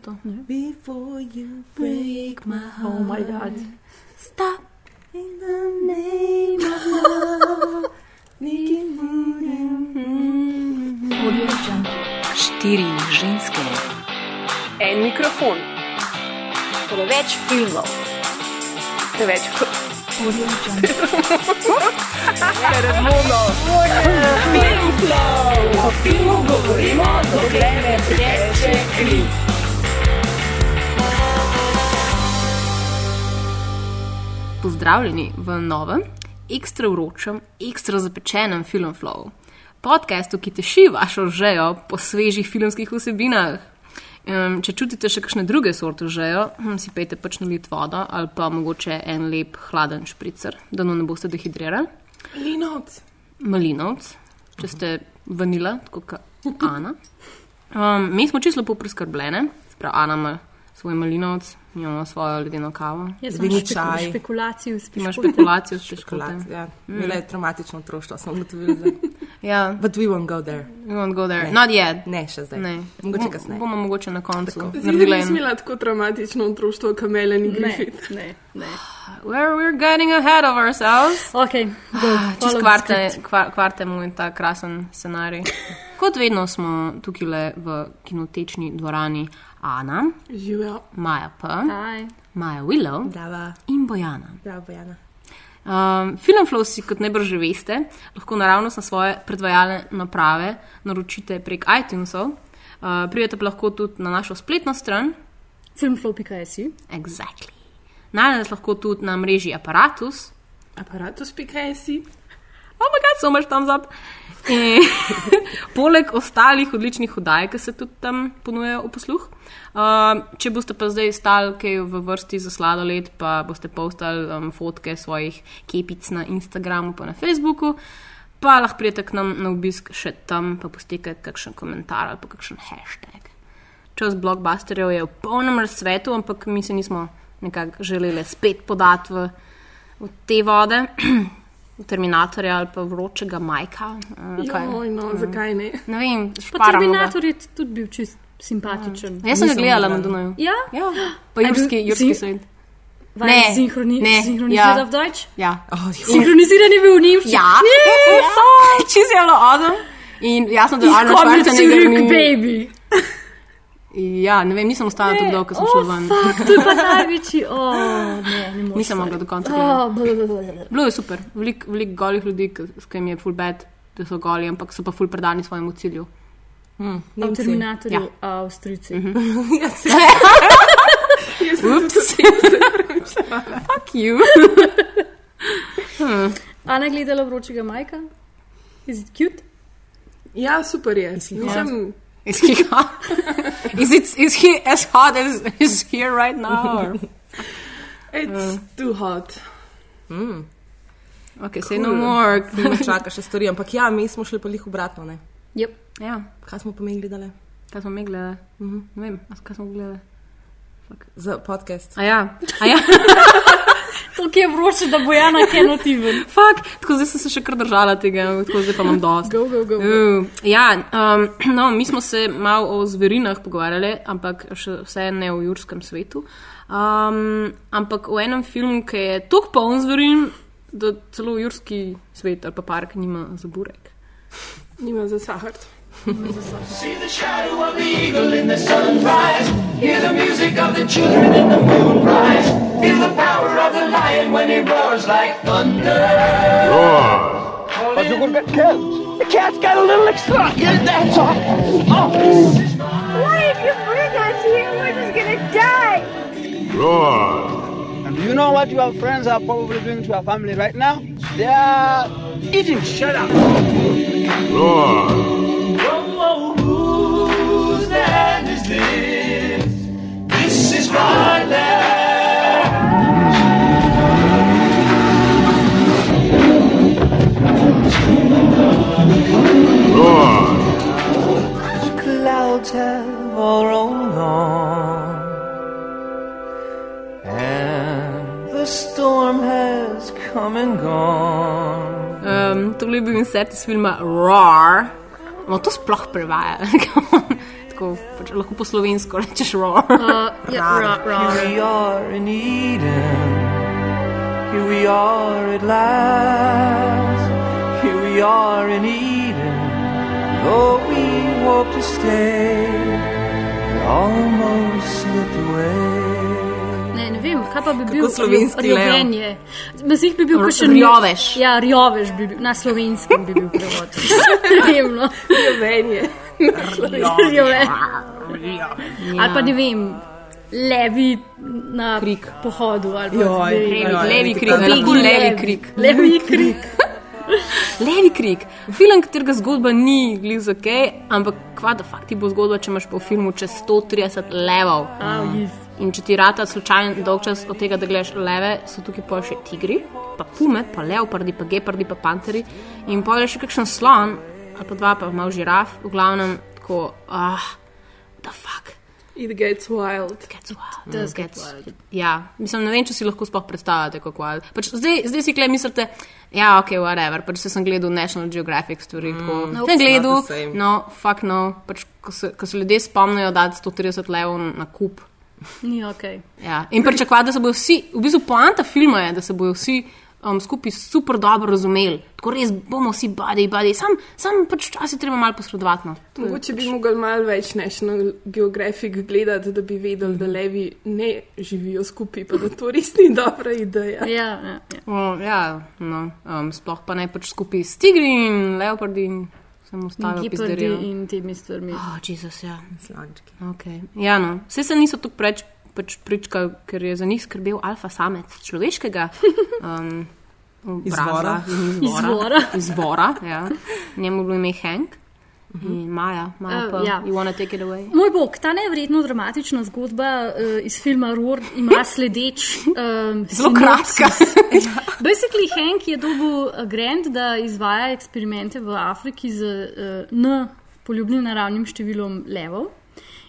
to. Before you break my heart. Oh my god. Stop in the name of love. Nikki Audio jump. Štiri ženske, En mikrofon, preveč filmov, preveč Audio jump. razumno. O filmu govorimo, dokler ne teče kri. Pozdravljeni v novem, ekstra vročem, ekstra zapečenem filmflowu. Podcastu, ki teši vašo žejo po svežih filmskih vsebinah. Um, če čutite še kakšne druge sorte žejo, hm, si pejte pač nalit vodo ali pa mogoče en lep hladen špricer, da no ne boste dehidrirali. Linovc. Malinovc, če ste vanila, tako kot Ana. Um, mi smo čisto lepo preskrbljene, sprav Ana ima svoj malinovc, imamo svojo ledeno kavo. Jaz sem čaj. špekulacijo Imaš uspešno. špekulacijo s čokoladom. Ja, bilo je traumatično otroštvo, smo ugotovili. zdaj. Ja, But we won't go there. we won't go there. Ne. Not yet. Ne, še zdaj. Ne. Mogoče kasneje. Bomo mogoče na koncu nisem en. imela tako traumatično otroštvo, kot Melanie Ne, Griffith. ne, ne. We're, we're getting ahead of ourselves. Ok, go. Čez kvarte, kvar, kvarte moj ta krasen scenarij. Kot vedno smo tukaj le v kinotečni dvorani Ana, Živijo. Maja P., Hi. Maja Willow Brava, in Bojana. brava, Bojana. Um, Filmflow si, kot najbrž že veste, lahko naravno na svoje predvajalne naprave naročite prek iTunesov. Uh, pridete pa lahko tudi na našo spletno stran, Filmflow.si. exactly. Najdete nas lahko tudi na mreži Apparatus, Aparatus.si. oh my god, so much thumbs up. In, poleg ostalih odličnih oddaj, ki se tudi tam ponujajo v posluh. Um, če boste pa zdaj stali kaj v vrsti za sladoled, pa boste postali um, fotke svojih kepic na Instagramu, pa na Facebooku, pa lahko pridete k nam na obisk še tam, pa pustite kakšen komentar ali pa kakšen hashtag. Čas blokbusterjev je v polnem razcvetu, ampak mi se nismo nekako želeli spet podati v, v te vode. Terminatorja ali pa vročega Majka. kaj. Joj, no, zakaj ne? Ne vem, Pa šparamo ga. Terminator je tudi bil čist simpatičen. Jaz sem ga gledala na. Dunaju. Ja, Ja, pa je jurski, jurski svet. Ne, sinhroni, ne, sinhronizirati ja. v Deutsch. Ja, Oh, Sinhroniziran je bil v Nemčiji. ja. ja. čez je bilo odom. In jasno, da Ich Arnold Schwarzenegger baby. Ja, ne vem, nisem ostala tako dolgo, ko sem šla ven. fuck, to je pa največji. Oh, ne, ne morem. Nisem mogla do konca. Oh. Bilo je super, veliko velik golih ljudi, ki- s katerimi je full bad, da so goli, ampak so pa full predani svojemu cilju. v Nemci. Terminatorju Ja. Avstrijci. Ups. Fuck you. Ana je gledala vročega Majka? Is it cute? Ja, super je. Nisem, Is he hot? is, it, is he as hot as is here right now? Or? it's too hot. Okay, say no more. Me čaka še stvari, ampak ja, mi smo šli pa lih obratno, ne? Yep. ja, Kaj smo pa mi gledali? kaj smo mi gledali? Ne vem, kaj smo gledali. Za podcast. A ja, a ja. Tako je vroče, da bo Jana kenotiven. Fuck, tako zdaj sem se še kar držala tega, tako zdaj pa imam dosti. Go, go, go. Uh, ja, um, no, mi smo se malo o zverinah pogovarjali, ampak še vse ne v jurskem svetu. Um, ampak v enem filmu, ki je tako poln zverin, da celo jurski svet ali pa park nima za burek. Nima za sahart. See the shadow of the eagle in the sunrise. Hear the music of the children in the moonrise. Feel the power of the lion when he roars like thunder. But you will get killed. The cat's got a little excited, that's all. Oh. Why, if you bring us here, we're just gonna die. Roar. And do you know what your friends are probably doing to your family right now? They are eating. Shut up. Oh, is this? This is my land. clouds have all rolled on, and the storm has come and gone. Um, to je bil insert iz filma Roar. No, to sploh prevaja. Tako tako, pač, lahko po slovensko rečeš raw. Uh, ja, ra, ra. Here we are in Eden. Here we are at last. Here we are in Eden. Though we hope to stay, we almost slipped away. Kaj pa bi bil slovenski rjovenje. Mazih bi bil R- kakšen rjovež. Ja, rjovež bi bil, na slovenskem bi bil prevod. Ne vem, no. Venje. Rjove. Ali pa ne vem, levi na Krik. pohodu. Ali pa, Joj, joj, levi nekaj krik, lahko levi krik. Levi krik. Levi krik. Film, katerega zgodba ni gliza kaj, ampak kva da fakt ti bo zgodba, če imaš po filmu čez 130 levov. Oh, yes. In če ti rata slučajno dolg čas od tega, da gledaš leve, so tukaj pa še tigri, pa pume, pa leopardi, pa gepardi, pa panteri. In pa je še kakšen slon, ali pa dva, pa malo žiraf, v glavnem tako, ah, the fuck. It gets wild. Gets wild. Does get Gets- wild. Ja, mislim, ne vem, če si lahko sploh predstavljate, kako je. Pač zdaj, zdaj si kle mislite, ja, ok, whatever, pač se sem gledal National Geographic stvari, tako. Nope. Sem gledal, the same. no, fuck no, pač ko se, ko se ljudje spomnijo dati 130 levov na kup. Ni ok. Ja. In pričakovati, da se bodo vsi, v bistvu poanta filma je, da se bodo vsi um, skupaj super dobro razumeli. Tako res bomo vsi badi, badi, sam, sam pač včasih treba malo posredovati. No. Mogoče bi mogli malo več National Geographic gledati, da bi vedeli, da levi ne živijo skupaj, pa da to res ni dobra ideja. Ja, ja, ja. O, ja, no, um, sploh pa ne pač skupaj s tigri in leopardi in samo ostalo Gepardi pizderijo. in temi stvarmi. Oh, Jezus, ja. Slančki. Okay. Ja, no. Vse se niso tako preč pač pričkali, ker je za njih skrbel alfa samec človeškega. Um, Izvora. in Izvora. Izvora, ja. Njemu je bilo ime Hank. In Maja, Maja pa, ja. you wanna take it away? Moj bog, ta nevrjetno dramatična zgodba uh, iz filma Roar ima sledeč. Um, Zelo kratka. Basically, Hank je dobil eh, grant, da izvaja eksperimente v Afriki z uh, N poljubnim naravnim številom levov.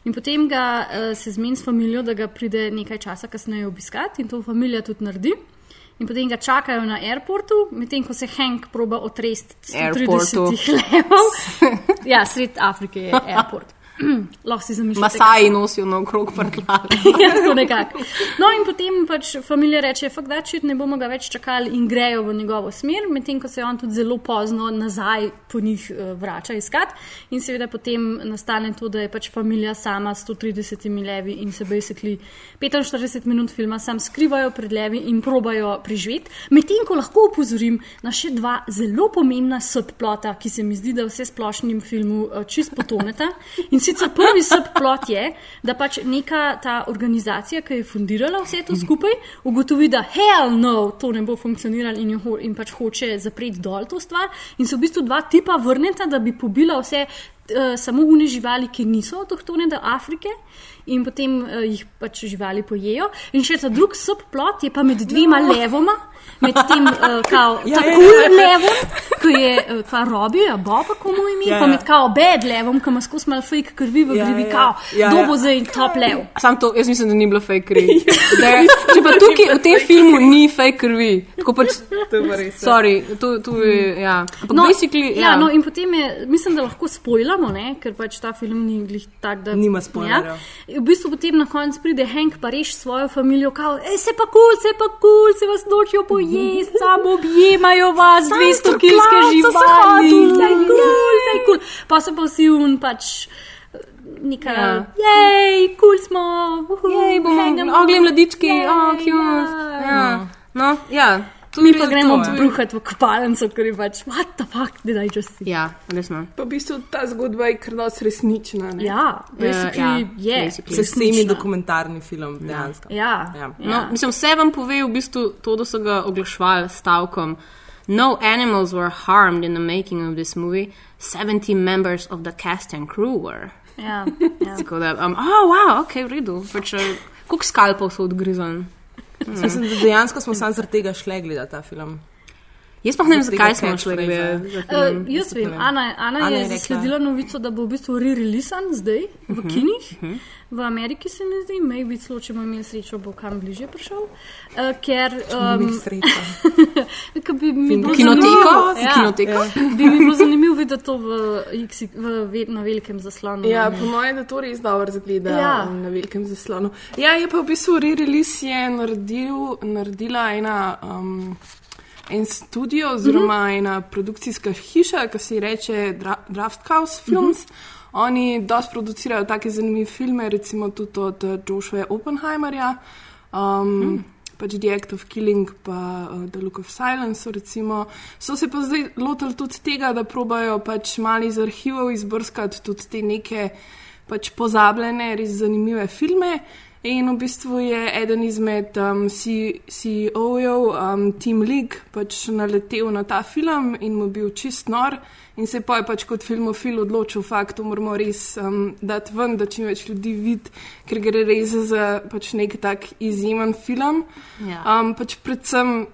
In potem ga uh, se zmeni s familijo, da ga pride nekaj časa kasneje obiskati in to familija tudi naredi. In potem ga čakajo na airportu, medtem ko se Hank proba otresti 130 Airportu. levov. ja, sred Afrike je airport. Lahko si zamišljate. Masaji nosijo na okrog prtlave. Ja, tako nekako. No, in potem pač familija reče: Fak da čit, ne bomo ga več čakali in grejo v njegovo smer, medtem ko se on tudi zelo pozno nazaj po njih uh, vrača iskat. In seveda potem nastane to, da je pač familija sama s 130 levi in se basically 45 minut filma sam skrivajo pred levi in probajo preživeti. Medtem ko lahko upozorim na še dva zelo pomembna subplota, ki se mi zdi, da vse splošnim filmu uh, čist potoneta. In sicer prvi subplot je, da pač neka ta organizacija, ki je fundirala vse to skupaj, ugotovi, da hell no, to ne bo funkcioniralo in, jo in pač hoče zapreti dol to stvar. In se v bistvu dva tipa vrneta, da bi pobila vse. Uh, samo une živali, ki niso avtohtone do Afrike, in potem uh, jih pač živali pojejo. In še ta drug subplot je pa med dvema no. levoma, med tem uh, kao, Ja, ja, ja, tako ja. ja, levom, ki je uh, kva Robi, a Boba, komu ime, Ja, ja, pa ja. med kao bed levom, ki ima skozi mal fake krvi v Ja, grivi, ja. kao, Ja, ja. kdo bo zdaj top lev. Sam to, jaz mislim, da ni bilo fake krvi. Da je- Če pa tukaj v tem filmu ni fake krvi, tako pač, To je pa res. ja. sorry, to, to je, ja. Ampak No, basically, ja, ja. no, in potem je, mislim, da lahko spoilamo, ne? ker pač ta film ni glih tak, da Nima spoilerjev. Ja. V bistvu potem na koncu pride Hank pa reš svojo družino, kao, ej, se pa kul, cool, se pa kul, cool, se vas nočijo pojesti, samo objemajo vas, 200 kilske živali, vse je kul, vse je kul. Pa so pa vsi un pač. Neka, Ja. jej, kul cool smo, uhu, Jej, bomo ogli mladički, Jej, oh, cute. Ja. No, ja. To Mi pa gremo to. bruhati v kopalnico, ker je pač, what the fuck, did I just see? Ja, resno. Pa v bistvu ta zgodba je kar dosti resnična. Ne? Ja, basically ja, je. basically. Se semi resnična. dokumentarni film, dejansko. Ja, Ja. ja. No, mislim, vse vam pove v bistvu to, da so ga oglaševali s stavkom. No animals were harmed in the making of this movie. 70 members of the cast and crew were. ja, ja. Tako da, um, oh, wow, ok, v redu. Pač, uh, koliko skalpov so odgrizani? Mislim, da dejansko smo samo zaradi tega šli gledati ta film. Jaz pa ne vem, zakaj smo šli catchphrase. gledat. Uh, jaz vem. Ana, Ana, Ana je, je zasledila novico, da bo v bistvu re-releasan zdaj v kinih. V Ameriki se mi zdi, maybe celo, če bomo imeli srečo, bo kam bližje prišel. Uh, ker Um, ker bi mi bilo zanimivo- Ja, Kinoteko? bi mi bilo zanimivo videti to v, X, v, ve- na velikem zaslonu. Ja, po mojem, da to res dobro zgleda Ja. ja. na velikem zaslonu. Ja, je pa v bistvu re-release je naredil, naredila ena. Um, En studio, oziroma mm -hmm. ena produkcijska hiša, ki se ji reče Dra Draft House Films. Mm -hmm. Oni dosti producirajo take zanimive filme, recimo tudi od eh, Joshua Oppenheimerja, um, mm pač The Act of Killing, pa uh, The Look of Silence. Recimo. So se pa zdaj lotili tudi tega, da probajo pač mali iz arhivov izbrskati tudi te neke pač pozabljene, res zanimive filme. In v bistvu je eden izmed um, CEO-jev, um, Team League, pač naletel na ta film in mu bil čist nor. In se pa je pač kot filmofil odločil, fakt, to moramo res um, dati ven, da čim več ljudi vidi, ker gre res za pač nek tak izjemen film. Ja. Um, pač predvsem,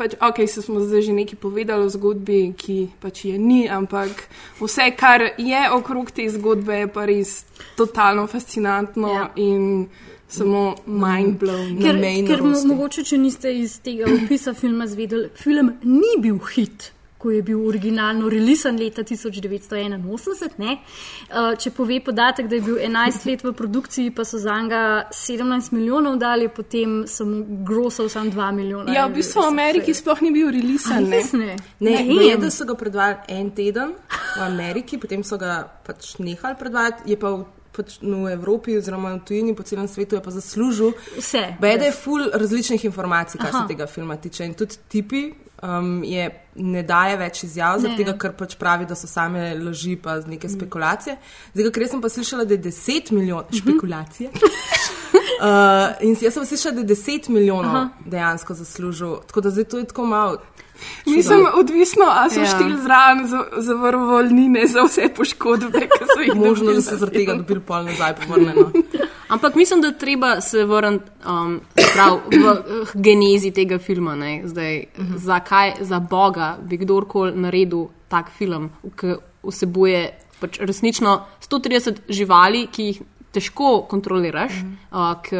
pač, ok, se smo zdaj že nekaj povedali o zgodbi, ki pač je ni, ampak vse, kar je okrog te zgodbe, je pa res totalno fascinantno Ja. in samo mind blown. Ker, ker mo- mogoče, če niste iz tega opisa filma zvedeli, film ni bil hit. Ko je bil originalno releasen leta 1981, ne? Uh, če pove podatek, da je bil 11 let v produkciji, pa so za njega 17 milijonov dali, potem sem grosal samo 2 milijona. Ja, v bistvu v Ameriki sploh ni bil releasen. ne. ne. Ne, Ne da so ga predvajali en teden v Ameriki, potem so ga pač nehali predvajati, je pa v, pač v Evropi oziroma v tujini po celem svetu je pa zaslužil. Vse. Bede je full različnih informacij, kar Aha. se tega filma tiče. In tudi tipi um, je, ne daje več izjav, zaradi tega, ker pač pravi, da so same laži pa neke spekulacije. Zdaj, ker sem pa slišala, da je 10 milijonov špekulacije. Uh, in jaz sem slišala, da je 10 milijonov Aha. dejansko zaslužil. Tako da zdaj to je tako malo. Mislim, odvisno, ali so Ja. štiri zraven za, za vrvolnine, za vse poškodbe, ki so jih Možno, dobili da so za zaradi tega dobili pol nazaj povrnjeno. Ampak mislim, da treba se vrniti um, prav v uh, genezi tega filma. ne. Zdaj, zakaj za Boga bi kdorkoli naredil tak film, ki vsebuje pač resnično 130 živali, ki jih težko kontroliraš, uh, ki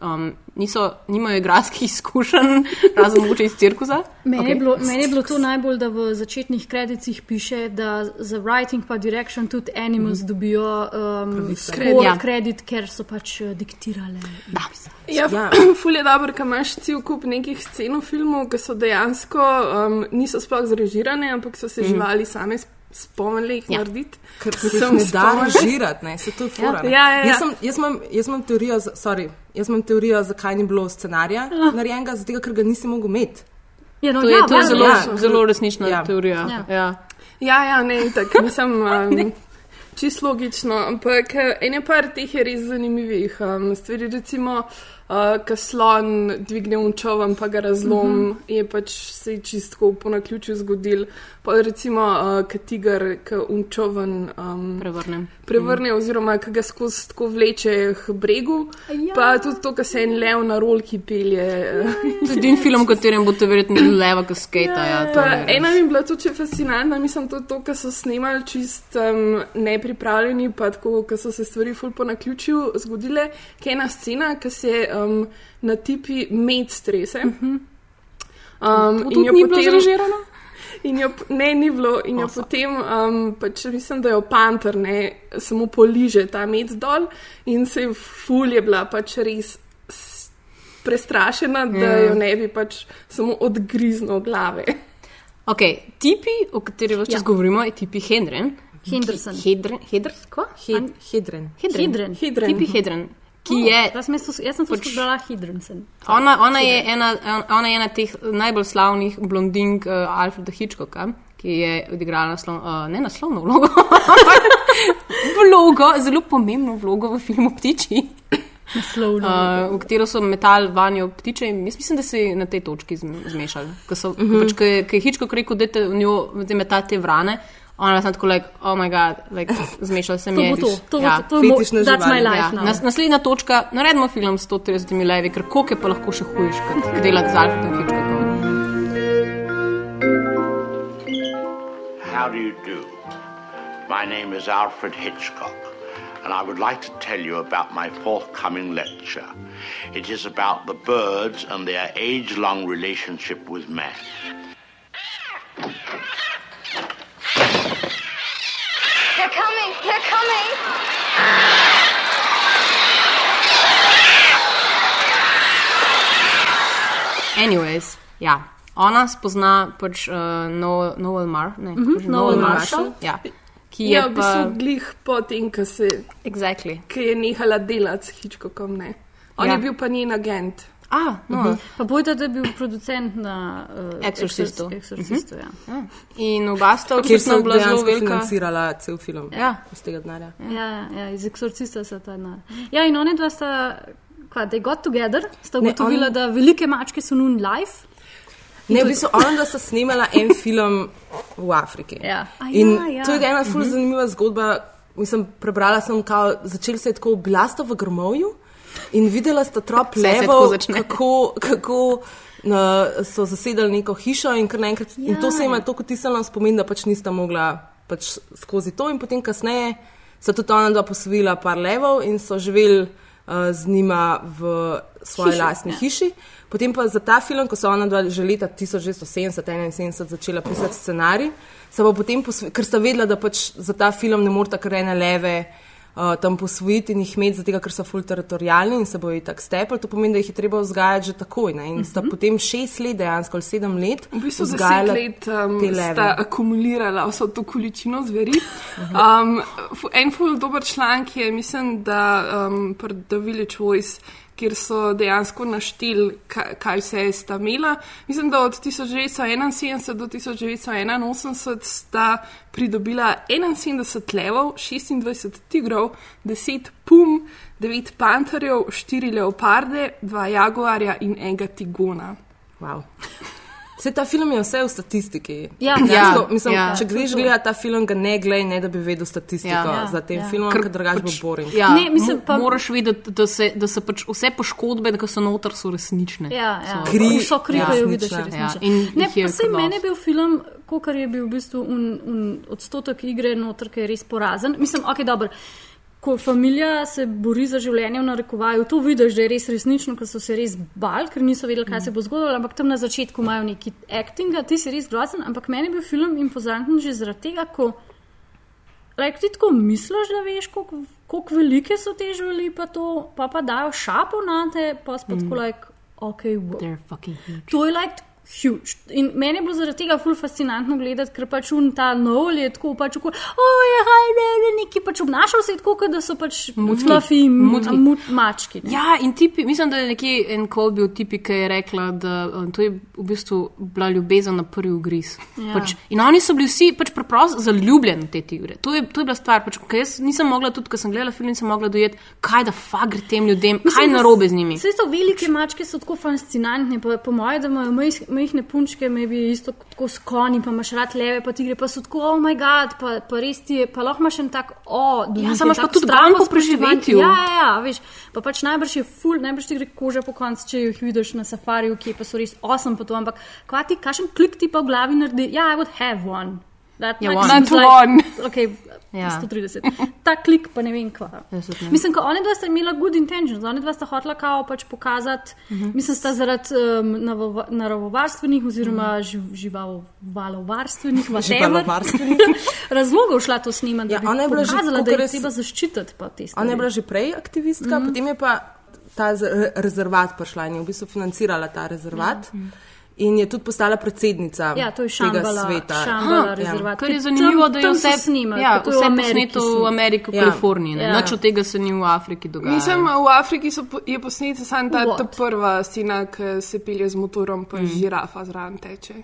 um, niso, nimajo igralskih izkušenj, razen mogoče iz cirkusa. Meni, okay. je bilo, meni je bilo to najbolj, da v začetnih kredicih piše, da za writing pa direction tudi animals mm dobijo um, Kredit. Ja. kredit, ker so pač eh, diktirale. Da. Ja, Ja. ja. ful je dobro, ker imaš cel kup nekih scen v filmu, ki so dejansko um, niso sploh zrežirane, ampak so se mm. živali same sp- spomnili jih Ja. ja. narediti. Ker se jih ne da režirati, ne, se to je fora. ne. Ja, ja, ja. Jaz, sem, jaz, imam, jaz imam teorijo, sorry, jaz imam teorijo, zakaj ni bilo scenarija narejenega, zato ker ga nisi mogel imeti. Ja, no, To je, ja, to je zelo, ja. zelo resnična Ja. ja. teorija. Ja. Ja. Ja. Ja, ja, ne, tako mislim. Um, Čisto logično, ampak eh, ene par teh je res zanimivih. Um, stvari, recimo, uh, ko slon dvigne unčovan, pa ga razlom, mm -hmm. je pač se čistko po naključju zgodil. Pa recimo, uh, ko tiger, ko unčovan um, Prevrnem. prevrne, oziroma ko ga skozi tako vleče k bregu. Ja. Pa tudi to, ko se en lev na rolki pelje. eh, To je edini film, v katerem boste verjetno videli leva, ki skata. Ja, to je res. ena mi je bila tudi fascinantna, mislim, to, to kar so snemali čist um, nepripravljeni, pa tako, ker so se stvari ful po naključju zgodile, ki je ena scena, ki se um, na tipi med strese. Um, To tudi ni bilo zrežirano? In jo, ne, ni bilo. In jo potem, um, pač mislim, da jo panter ne, samo poliže ta med dol in se je ful je bila pač res prestrašena, da Ja. jo ne bi pač samo odgriznil glave. Ok, tipi, o katerih več Ja. govorimo, je tipi Hendren. Henderson. Hedren, Hedren, ko? Hed, hedren. Hedren. Hidren. Hidren. Tipi Hedren, ki je. Jaz, sem to- jaz sem to pač- spoznala Hidrensen. Ona, ona, je ena, ona je ena teh najbolj slavnih blondink uh, Alfreda Hitchcocka, ki je odigrala naslov, uh, ne naslovno vlogo, ampak vlogo, zelo pomembno vlogo v filmu Ptiči, Naslovno. uh, v katero so metali vanjo ptiče. In jaz mislim, da se je na tej točki zm- zmešali. Ko so- ko pač, ko je, je Hitchcock rekel, da je v njo metati te vrane. Ona je tako, like, oh moj bog, like, zmešal se to mi je. to, to ja. to, to je mo- fetišne that's my živali. life Ja, now. nas, naslednja točka, naredimo film s 130 levi, ker koliko je pa lahko še hujš, kot delati z Alfredom Hitchcockom. how do you do? My name is Alfred Hitchcock, and I would like to tell you about my forthcoming lecture. It is about the birds and their age long relationship with man. They're coming. They're coming. Anyways, ja. Ona spozna pač uh, Noel, Noel Mar, ne, Mhm, pač Noel Marshall. Ja. Ki je Ja, v pa. bistvu glih potem, ko se Exactly. ki je nehala delati s Hitchcockom. Ne. On Ja. ja. je bil pa njen agent. Ah, no. Mhm. Pa bojda, da je bil producent na uh, Exorcistu. Exorcistu ja. Ja. In oba sta so bila zelo velika. financirala cel film Ja. iz tega denarja. Ja, ja, ja, iz Exorcista se ta denar. Ja, in oni dva sta, kva, they got together, sta ugotovila, on- da velike mačke so nun live. Ne, to v bistvu ona, da sta snemala en film v Afriki. Ja. A In ja, ja. to je ena ful Mhm. zanimiva zgodba. Mislim, prebrala sem, kao, začeli se je tako, bila sta v grmovju in videla sta trop levov, kako, kako uh, so zasedali neko hišo in, kar naenkrat- in to Ja. se jim je tako tisalo na spomin, da pač nista mogla pač skozi to in potem kasneje so tudi ona dva posvojila par levov in so živeli uh, z njima v svoji lastni ja. hiši. Potem pa za ta film, ko so ona dva že leta 1970-71 začela pisati scenarij, se bo potem, ker sta vedela, da pač za ta film ne morata kar ene leve uh, tam posvojiti in jih imeti, zato ker so full teritorijalni in se bojo tako stepli. To pomeni, da jih je treba vzgajati že takoj. Ne? In sta Mhm. potem šest let, dejansko ali sedem let, V bistvu vzgajala let um, sta akumulirala vso to količino zveri. Um, fu- en ful dober članek je, mislim, da um, pri The Village Voice, kjer so dejansko našteli, kaj, kaj vse sta imela. Mislim, da od 1971 do 1981 sta pridobila 71 levov, 26 tigrov, 10 pum, 9 panterjev, 4 leoparde, 2 jaguarja in enega tigona. Wow. Vse ta film je vse v statistiki. Ja. Ja, mislim, ja. če greš gledati ta film, ga ne glej, ne da bi vedel statistiko Ja. ja. Ja, za tem ja. filmom, Ker drugače bo pač- boring. Ja, Ne, mislim pa- Moraš vedeti, da, se, da so pač vse poškodbe, ki so noter, so resnične. Ja, ja. So- Kri- vso kri, ja, jo vidiš, je resnična. Ja, in Ne, pa kar meni je bil film, kar je bil v bistvu un, un odstotek igre noter, ki je res porazen. Mislim, ok, dobro. Ko familija se bori za življenje v narekovaju, to vidiš, da je res resnično, ker so se res bal, ker niso vedeli, kaj se bo zgodilo, ampak tam na začetku imajo neki acting, ti si res grozen, ampak meni je bil film impozanten že zaradi tega, ko like, ti tako misliš, da veš, koliko, koliko velike so te živali, pa, to, pa pa dajo šapo na te, pa spet mm. tako, like, ok, wow. To je like huge. In meni je bilo zaradi tega ful fascinantno gledati, ker pač un ta nov je tako pač, tako, oj, haj, ne, ne, neki pač obnašal se je tako, da so pač fluffy Mutki. mut, mački. Ne? Ja, in tipi, mislim, da je nekje en kol bil tipi, ki je rekla, da um, to je v bistvu bila ljubezen na prvi ugriz. Ja. Pač, in oni so bili vsi pač preprosto zaljubljeni v te tigre. To je, to je bila stvar. Pač, ker jaz nisem mogla, tudi ko sem gledala film, nisem mogla dojeti, kaj da fakt gre tem ljudem, kaj je narobe z njimi. Vse to velike mačke so tako fascinantne, pa po mojem, da imajo majh- majhne punčke, maybe isto tako s konji, pa imaš rad leve, pa tigre, pa so tako, oh moj bog, pa, pa res ti je, pa lahko imaš en tak, o, oh, Ja, samo imaš pa tudi gon po preživetju. Ja, ja, ja, veš, pa pač najbrž je ful, najbrž ti gre koža po koncu, če jih vidiš na safariju, ki pa so res osem pa to, ampak kvati, kakšen klik ti pa v glavi naredi, ja, I would have one. That Ja, might one. Not one. Okay, Ja. 130. Ta klik pa ne vem kva. Mislim, da oni dva sta imela good intentions, oni dva sta hotela kao pač pokazati, uh Mhm. -huh. mislim, sta zaradi um, naravo- naravovarstvenih oziroma živ, živalovarstvenih Živalovarstvenih. razlogov šla to snemati, Ja, ona je bila že da je treba zaščititi pa te stvari. Ona je bila že prej aktivistka, mm. potem je pa ta rezervat prišla in je v bistvu financirala ta rezervat. Mm. In je tudi postala predsednica Ja, to je tega Šambala, sveta. Šambala Ja. rezervat. Kar je zanimivo, tam- da je vse, snima, ja, ker to je vse posneto v. Ameriki, v Ja. Kaliforniji. Ne? Ja. Ja. Nič od tega se ni v Afriki dogajalo. Mislim, v Afriki so, po- je posneta samo ta, ta prva scena, ki se pelje z motorom, pa mm. žirafa zraven teče.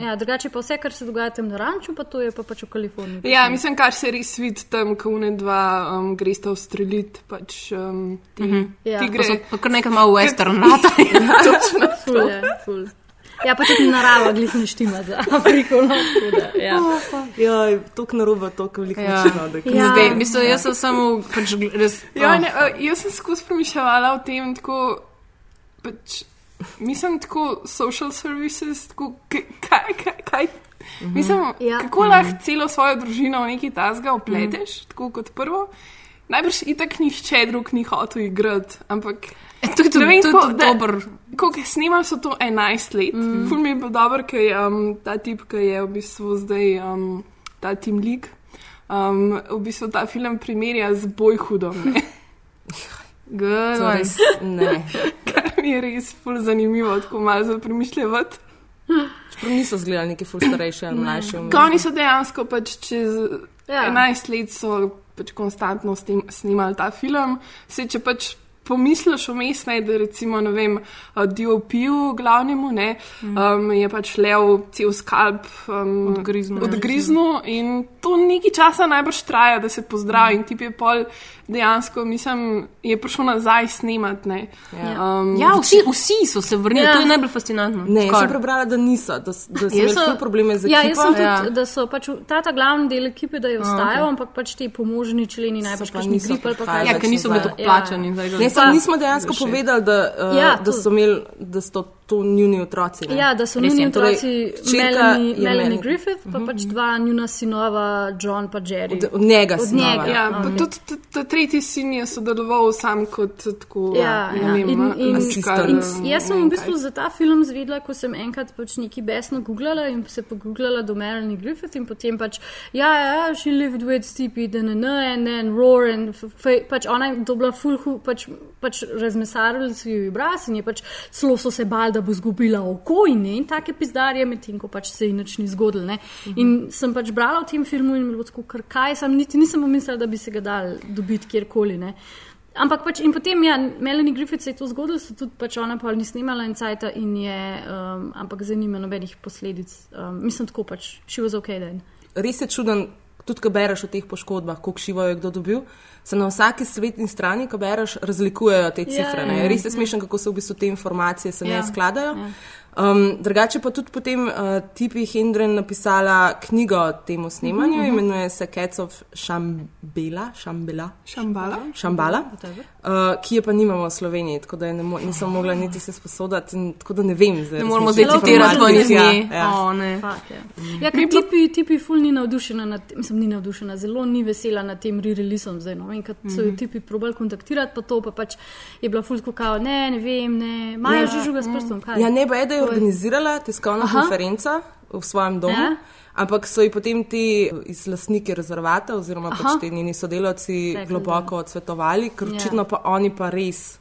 Ja, drugače pa vse, kar se dogaja tam na ranču, pa to je pa pač v Kaliforniji. Ja, mislim, kar se res vidi tam, ko ne dva um, gresta ustreliti, pač um, ti, -hmm. Ja. ti Pa gre. so pa kar nekaj malo western rata. Ful je, ful. Ja, pa tudi narava glih ne štima za Afriko. No, tako da, ja. Ja, tako narobe, tako veliko Ja. načinov. da- Ja. Okay, mislim, jaz sem samo pač, res. Ja, oh. ne, uh, jaz sem skozi premišljala o tem, tako, pač, mislim, tako social services, tako, kaj, kaj, kaj, Mhm. Mislim, ja. kako lahko celo svojo družino v neki tasga opleteš, mhm. tako kot prvo. Najbrž itak nišče drug ni hotel igrati, ampak. E, to je tudi dobro. Ko snimam, so to 11 let. Mm. Ful mi je bil dober, ker je um, ta tip, ki je v bistvu zdaj um, ta Team League, um, v bistvu ta film primerja z bojhudom. Res, ne. Kar mi je res ful zanimivo, tako malo za premišljati. Čeprav niso zgledali neki ful starejši ali mlajši. Oni so dejansko pač čez ja. 11 let so pač konstantno snimali ta film. Se, če pač pomisliš vmes, da recimo, ne vem, uh, DOP-u glavnemu, ne, mhm. um, je pač lev cel skalp um, odgriznil in to nekaj časa najbrž traja, da se pozdravi in ti je pol dejansko, mislim, je prišel nazaj snemati. Ja. Um, ja, vsi, vsi so se vrnili, ja. to je najbolj fascinantno. Ne, jaz sem prebrala, da niso, da, da so imeli probleme z ja, ekipo. Ja, tudi, ja. da so pač ta, ta glavni del ekipe, da je ostajal, okay. ampak pač ti pomožni členi najbolj pač niso bili. Ja, ker niso bili tako plačani. Ja. Nismo dejansko povedali, da, uh, ja, da so imeli, da so to njuni otroci. Ne? Ja, da so njuni otroci torej, Melanie, Melanie Griffith, pa uh -huh. pač mhm. dva njuna sinova, John pa Jerry. Od, od njega. Od njega. Ja, okay. tudi ta tretji sin je sodeloval sam kot tako. Ja, ja. Vem, in, in, in, jaz sem v bistvu za ta film zvedla, ko sem enkrat pač neki besno googlala in se pogooglala do Melanie Griffith in potem pač, ja, ja, she lived with Stipi, DNN, and then Roar, and pač ona je dobila full, pač, pač razmesarili si jo obraz in je pač celo so se bal, da bo izgubila oko in ne in take pizdarje, medtem ko pač se ji nič ni zgodilo. Uh -huh. In sem pač brala v tem filmu in bilo tako, kar kaj sem, niti nisem pomislila, da bi se ga dal dobiti kjerkoli. Ne. Ampak pač in potem, ja, Melanie Griffith se je to zgodilo, so tudi pač ona pa ni snimala in cajta in je, um, ampak zdaj nima nobenih posledic. Um, mislim tako pač, she was ok then. Res je čuden, tudi ko bereš o teh poškodbah, koliko šivo je kdo dobil se na vsaki svetni strani, ko bereš, razlikujejo te cifre. Yeah, Res je smešno, kako se v bistvu te informacije yeah. ne skladajo. Yeah. Um, drugače pa tudi potem uh, Tipi Hendren napisala knjigo o tem snemanju, uh mhm, -huh. Mhm. imenuje se Cats of Shambhala, Shambhala, Shambhala. Shambhala uh, ki je pa nimamo v Sloveniji, tako da mo nisem mogla niti se sposoditi, tako da ne vem. Zdaj, ne moramo zdaj citirati tvoj njih. Ja, ja. Oh, ja, ker tipi, tipi ful ni navdušena, nad, mislim, ni navdušena, zelo ni vesela nad tem re-releasom zdaj. No? In kad so jo mhm. tipi probali kontaktirati, pa to pa pač je bila ful kako, ne, ne vem, ne, maja že žuga s prstom. Kaj? Ja, ne, pa je, da je organizirala tiskovna Aha. konferenca v svojem domu. Ja. Ampak so jih potem ti iz lasnike rezervata, oziroma pač ti njeni sodelavci, Tekle, globoko ja. odsvetovali, ker ja. očitno pa oni pa res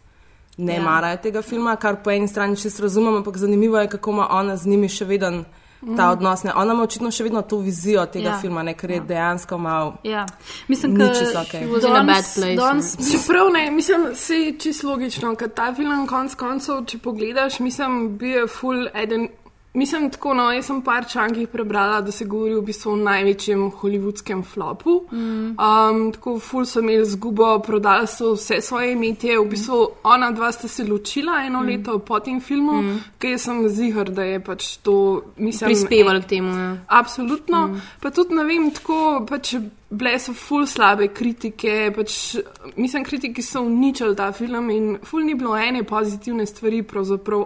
ne ja. marajo tega filma, kar po eni strani čisto razumem, ampak zanimivo je, kako ima ona z njimi še vedno ta mm. odnos. Ne. Ona ima očitno še vedno to vizijo tega ja. filma, ne, ker je ja. dejansko malo. Ja. Mislim, da je to okay. zelo slabo. Čeprav ne, mislim, da je čisto logično, ker ta film konc koncev, če pogledaš, mislim, bi je full eden. Mislim, tako, no, jaz sem par člankih prebrala, da se govori v bistvu o največjem hollywoodskem flopu. Mm. Um, tako, ful so imeli zgubo, prodali so vse svoje imetje. V bistvu, ona dva sta se ločila eno mm. leto po tem filmu, mm. ker sem zihar, da je pač to. Prispevali k temu. Ja. Absolutno. Mm. Pa tudi, ne vem, tako pač bile so ful slabe kritike, pač, mislim, kritiki so uničili ta film in ful ni bilo ene pozitivne stvari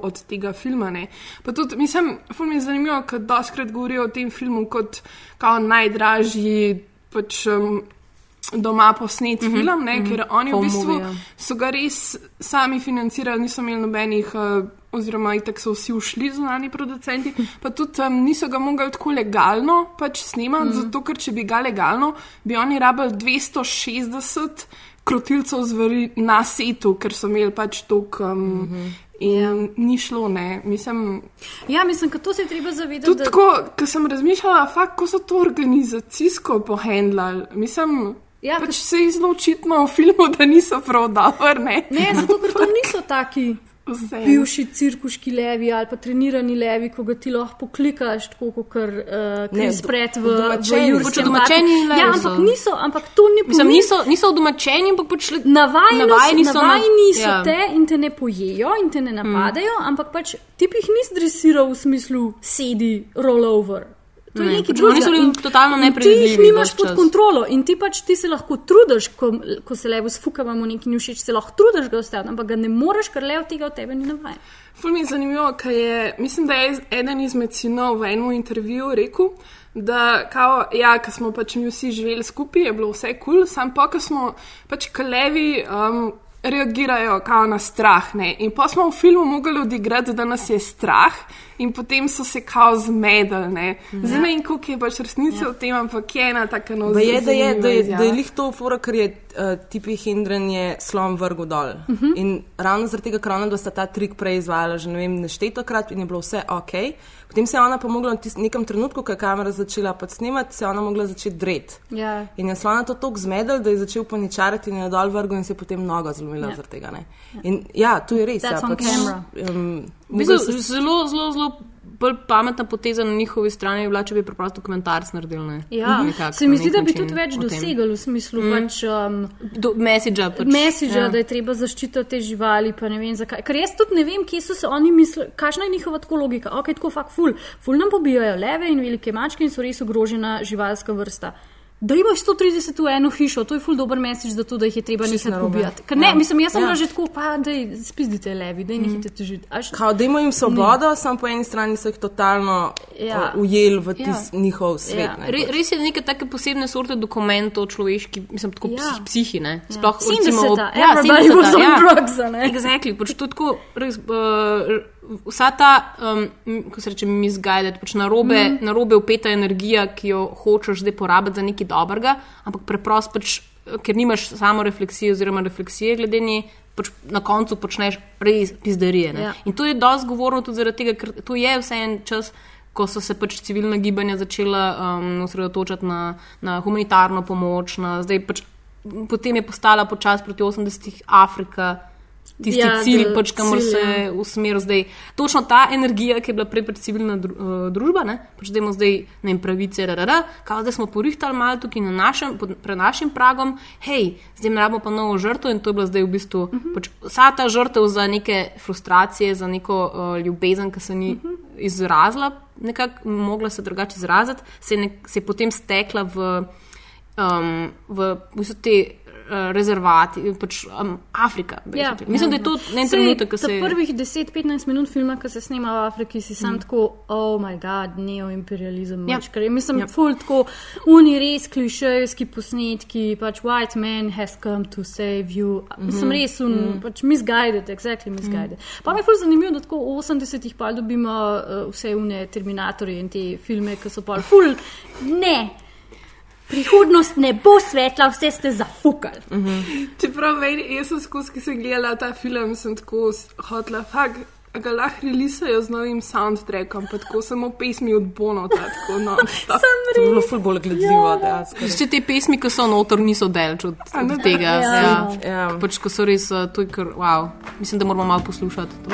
od tega filma. Ne. Pa tudi, mislim, ful mi je zanimivo, ker doskrat govorijo o tem filmu kot kao najdražji. Pač, um, Doma posnet mm -hmm, film, ne, mm -hmm, ker oni v bistvu so ga res sami financirali, niso imeli nobenih uh, oziroma itek so vsi ušli zunani producenti, pa tudi um, niso ga mogli tako legalno pač snemati, mm. zato ker če bi ga legalno, bi oni rabili 260 krotilcev zveri na setu, ker so imeli pač tok. Um, mm -hmm. In ja. ni šlo, ne. Mislim, ja, mislim, da to se je treba zavedati. Tudi da... tako, ko sem razmišljala, kako so to organizacijsko pohendlali. Mislim, ja, pač ka... se je zelo očitno v filmu, da niso prav dobri. Ne? ne, zato ker to niso taki. Vse. bivši cirkuški levi ali pa trenirani levi, ko ga ti lahko poklikaš, tako kot uh, spred v domačeni levi. Ja, ampak niso, ampak to ni Mislim, niso, niso domačeni, ampak pač navajeni, navajeni so, navajeni so ja. te in te ne pojejo in te ne napadajo, mm. ampak pač ti jih nisi dresiral v smislu sedi, roll To je Ne, nekaj pač oni so drugega. bili totalno in Ti nepredvidljivi jih nimaš pod čas. kontrolo in ti pač ti se lahko trudiš, ko, ko se levo sfukavamo nekaj ni všeč, se lahko trudiš ga ostati, ampak ga ne moreš, ker levo tega od tebe ni navajen. Ful mi je zanimivo, ker je, mislim, da je eden izmed sinov v enem intervjuju rekel, da kao, ja, ko smo pač mi vsi živeli skupaj, je bilo vse kul, cool, sam pa, ko smo pač kalevi. Um, Reagirajo kao na strah. Ne? In pa smo v filmu mogli odigrati, da nas je strah, in potem so se kao zmedili. Ne Zdaj ne vem, koliko je pač resnice v tem, ampak je ena taka Pa je, da je, da je, da je lih to fora, ker je uh, tipi Hendren je slom vrgel dol. Uh -huh. In ravno zaradi tega, ker ona dva sta ta trik prej izvajala, že ne vem, neštetokrat in je bilo vse ok. Potem se je ona pa mogla v nekem trenutku, ko je kamera začela pač snemati, se je ona mogla začeti dret. Ja. In je slona to tako zmedel, da je začel paničariti in je dol vrgel in se je potem noga zlomila Ja. zaradi tega. Ne? In ja, to je res. That's ja, camera. Um, Bistvu, zelo, zelo, zelo bolj pametna poteza na njihovi strani je bila, če bi preprosto dokumentarc naredili. Ne? Ja, Nekako, se mi zdi, da bi tudi več dosegli v smislu mm. pač, um, Do, messagea, pač, mesiža, ja. da je treba zaščititi te živali, pa ne vem zakaj. Ker jaz tudi ne vem, kje so se oni mislili, kakšna je njihova tako logika. Ok, tako fakt ful. Ful nam pobijajo leve in velike mačke in so res ogrožena živalska vrsta. Da imaš 130 v eno hišo, to je ful dober mesič za to, da jih je treba nekaj narobe. pobijati. Ker ne, Ja. mislim, jaz sem Ja. že tako, pa da spizdite levi, da jih nehite težiti. Až- Kao, da imajo jim svobodo, samo po eni strani so jih totalno Ja. ja. ujeli v Ja. tis, njihov svet. Ja. ne, Re, pač. res je neke take posebne sorte dokumentov o človeški, mislim, tako Ja. ja. psih, psihi, ne? Sploh, Ja. recimo, 70-ta, ja, everybody 70-ta, was on ja. drugs, a ne? Exactly, pač to tako, res, uh, vsa ta, um, ko se reče, misguided, pač narobe, mm. narobe upeta energija, ki jo hočeš zdaj porabiti za nekaj dobrega, ampak preprosto pač, eh, ker nimaš samo refleksije oziroma refleksije glede nje, pač na koncu počneš res pizderije. ne. Ja. In to je dosti govorno tudi zaradi tega, ker to je vse en čas. Ko so se pač civilna gibanja začela um, osredotočati na, na humanitarno pomoč, na, zdaj pač, potem je postala počasi proti 80-ih Afrika tisti Ja, cilj, da- pač, kamor cilj, se ja. usmeril zdaj. Točno ta energija, ki je bila prej civilna dru, uh, družba, ne? pač da imamo zdaj ne vem, pravice, da, kao, da smo porihtali malo tukaj na našem, pod, pred našim pragom, hej, zdaj ne rabimo pa novo žrtvo in to je bila zdaj v bistvu uh -huh. pač, vsa ta žrtev za neke frustracije, za neko uh, ljubezen, ki se ni uh -huh. izrazila, nekako mogla se drugače izraziti, se nek, se je potem stekla v, um, v, v bistvu te. Uh, Rezervati, pač um, Afrika. Ja, basically. Mislim, da je to en trenutek, ko se je. Prvih 10-15 minut filma, ki se snema v Afriki, si sam mm. tako, oh moj bog, neoimperializem. Ja. Ja. Mislim, Ja. ja. ful tako, oni res klišejski posnetki, pač white man has come to save you. Mm -hmm. Mislim, res, un, mm. pač misguided, exactly misguided. Mm. Pa mi je ful zanimivo, da tako v 80-ih pa dobimo uh, vse une Terminatorje in te filme, ki so pa ful, ne. Prihodnost ne bo svetla, vse ste zafukali. Čeprav meni, jaz sem skozi, ki sem gledala ta film, sem tako hotla, fak, a ga lahko releasajo z novim soundtrackom, pa tako samo pesmi od Bono, tako no. To bi bilo ful bolj gledljivo, dejansko. Vse te pesmi, ki so notor, niso daleč od, A, od tega. ja. Ja. Ja. Pač, ko so res, uh, to je kar, wow. Mislim, da moramo malo poslušati. To.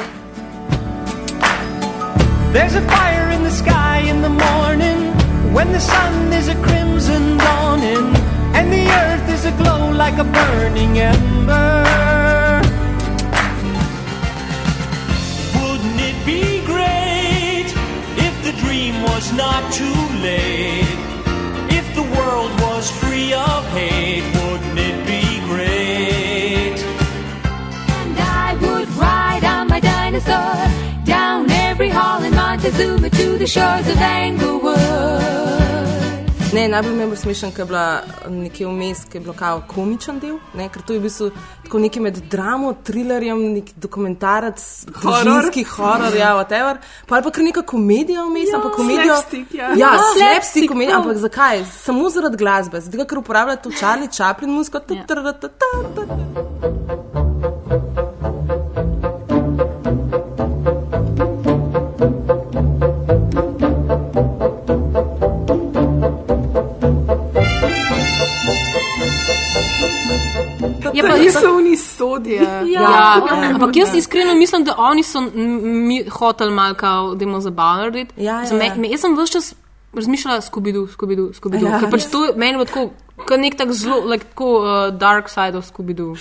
There's a fire in the sky in the morning when the sun is a crimson and the earth is aglow like a burning ember. Wouldn't it be great if the dream was not too late? If the world was free of hate, wouldn't it be great? And I would ride on my dinosaur down every hall in Montezuma to the shores of Anglewood. Ne, najbolj mi je bil smešen, ker je bila nekje vmes, ki je bil kao komičen del, ne, ker to je v bistvu tako nekaj med dramo, thrillerjem, nek dokumentarec, družinski horor, ja, whatever. Pa ali pa kar neka komedija vmes, Ja, ampak komedijo. slapstick, ja. ja Ja, slapstick komedija, prav. ampak zakaj? Samo zaradi glasbe, zato ker uporablja to Charlie Chaplin muziko. Ta- ta- ta- ta- ta- ta. Je pa, Ti so oni sodje. Ja, ja, ja. ampak jaz iskreno mislim, da oni so mi hoteli malo, kao, da jim zabavno narediti. Ja, ja, ja. me- Jaz sem vse čas razmišljala, skubidu, skubidu, skubidu. Ja. Ja, pač to je meni bilo tako, kot nek tak zelo, like, tako uh, dark side of skubidu.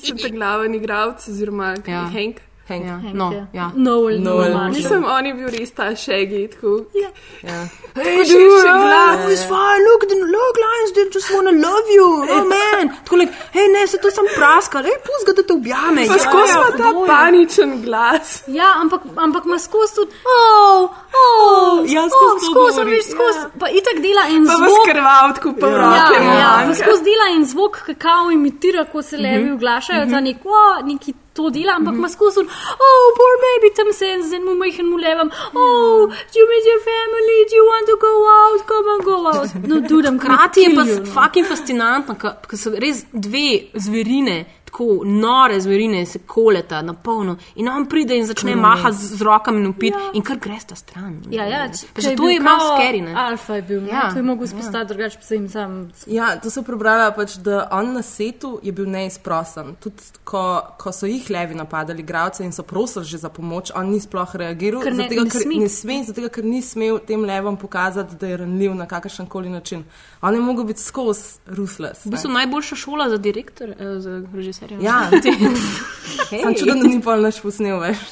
Sem ta glaven igralec, oziroma Ja. Hank. Hank. Ja. Hank, No, ja. ja. Noel, Noel. Noel Mislim, on je bil res ta šegi. Tako. Ja. Ja. Hey, dude, Oh, it's fine. Look, the look, lions, they just wanna love you. Oh, man. Tako, like, hej, ne, se to sam praska, hej, pust ga, da te objame. Pa skozi ima ta paničen glas. Ja, ampak, ampak ima skozi tudi, oh, oh, Ja, oh, skozi to skozi, veš, skozi. Pa itak dela en Pa vas zvok. krval, tako pa Ja, roke. ja, ja, pa skozi dela in zvok, kakao imitira, ko se levi oglašajo, ta nek, o, neki to dela, ampak ima skozi, oh, poor baby, tam se en zdaj mu majhen mu levam, oh, do you miss your family, do you want to go out, come on, go out. No, dude, I'm Hkrati je pa no. fucking fascinantno, ker so res dve zverine, tako nore zverine, se koleta na polno in on pride in začne mahati z, z rokami in upit ja. in kar greš ta stran. Ja, ja, če, Pa če že to je malo ne? Alfa je bil, ja, Ja, to je mogel spostati, drugače pa se jim sam. Ja, to sem prebrala, pač, da on na setu je bil neizprosten. Tudi ko, ko so jih levi napadali, gravce in so prosili že za pomoč, on ni sploh reagiral. Ker ne- zatega, ne ker, sme. ne sme, zato ker ni smel tem levom pokazati, da je ranljiv na kakršen koli način. On je mogel biti skozi ruthless. V bistvu najboljša šola za direktor, eh, za režiserja. Ja, sem čuden, da ni pol naš posnel več.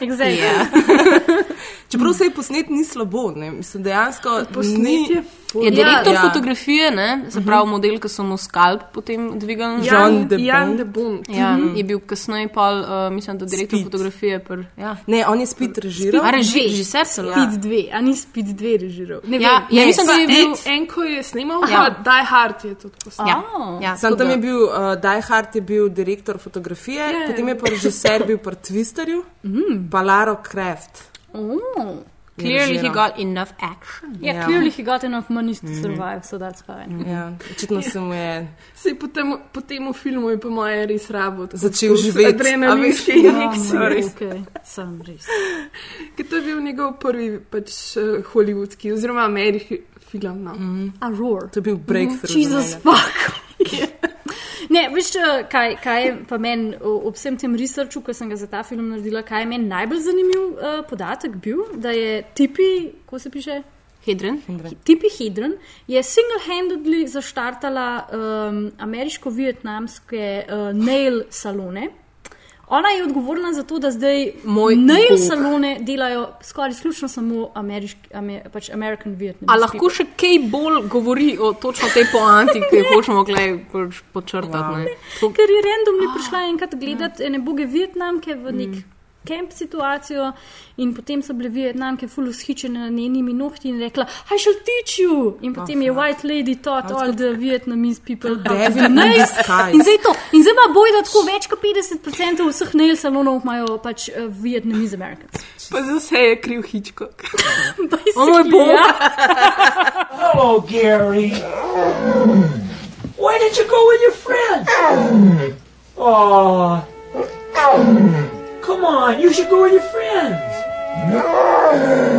Exactly. Ja. Čeprav se je posnet ni slabo, ne? mislim dejansko Posnet ni. je ful. Je direktor Ja. ja. fotografije, ne? se pravi model, ki so mu skalp potem dvigali. Ja. Jan de Jan de Bont. Ja, je bil kasneje pa, uh, mislim, da direktor Speed. fotografije. Pr, ja. Ne, on je spet režiral. A reži, režiser celo. Speed 2, a ni Speed 2 režiral. Ne Ja, vem. ja, mislim, da je bil. En, en, ko je snimal, Ja. ja. Die Hard je tudi posnel. Ja, Oh. ja, Sam tam je bil, uh, Die Hard je bil direktor fotografije, Ja. potem je pa režiser bil pri Twisterju, mm. pa Laro Kraft. Oh. Clearly, he got enough action. Yeah, Ja. yeah, clearly he got enough money to survive, so that's fine. Ja, očitno se mu je Sej po tem, po tem filmu je po moje res rabo. Začel živeti. Adrenalinske A veš, ja, injekcije. Okay, okay. Sam res. Ker to je bil njegov prvi pač uh, hollywoodski oziroma ameriški film. No. Mm. A roar. to je bil breakthrough. za Jesus fuck. Ne, veš, eh, kaj, kaj je pa meni ob vsem tem researchu, ko sem ga za ta film naredila, kaj je meni najbolj zanimiv uh, podatek bil, da je tipi, ko se piše, Hedren. tipi Hedron, je single-handedly zaštartala um, ameriško-vietnamske uh, nail salone. Ona je odgovorna za to, da zdaj Moj nail bog. salone delajo skoraj izključno samo ameriški, amer, pač American Vietnam. A lahko še kaj bolj govori o točno tej poanti, ki jo hočemo pač počrtati? ne? Tako- Ker je randomni prišla enkrat gledati ene boge Vietnamke v nek kamp situacijo in potem so bile Vietnamke full ushičene na njenimi nohti in rekla, I shall teach you. In potem je White Lady taught all the Vietnamese people how to do in nails. In zdaj to. In zdaj ima bojda tako več kot 50% vseh nail salonov imajo pač uh, Vietnamese Americans. Pa za vse je kriv Hitchcock. O moj bog. Hello, Gary. Why did you go with your friend? Oh. Come on, you should go with your friends. Oh.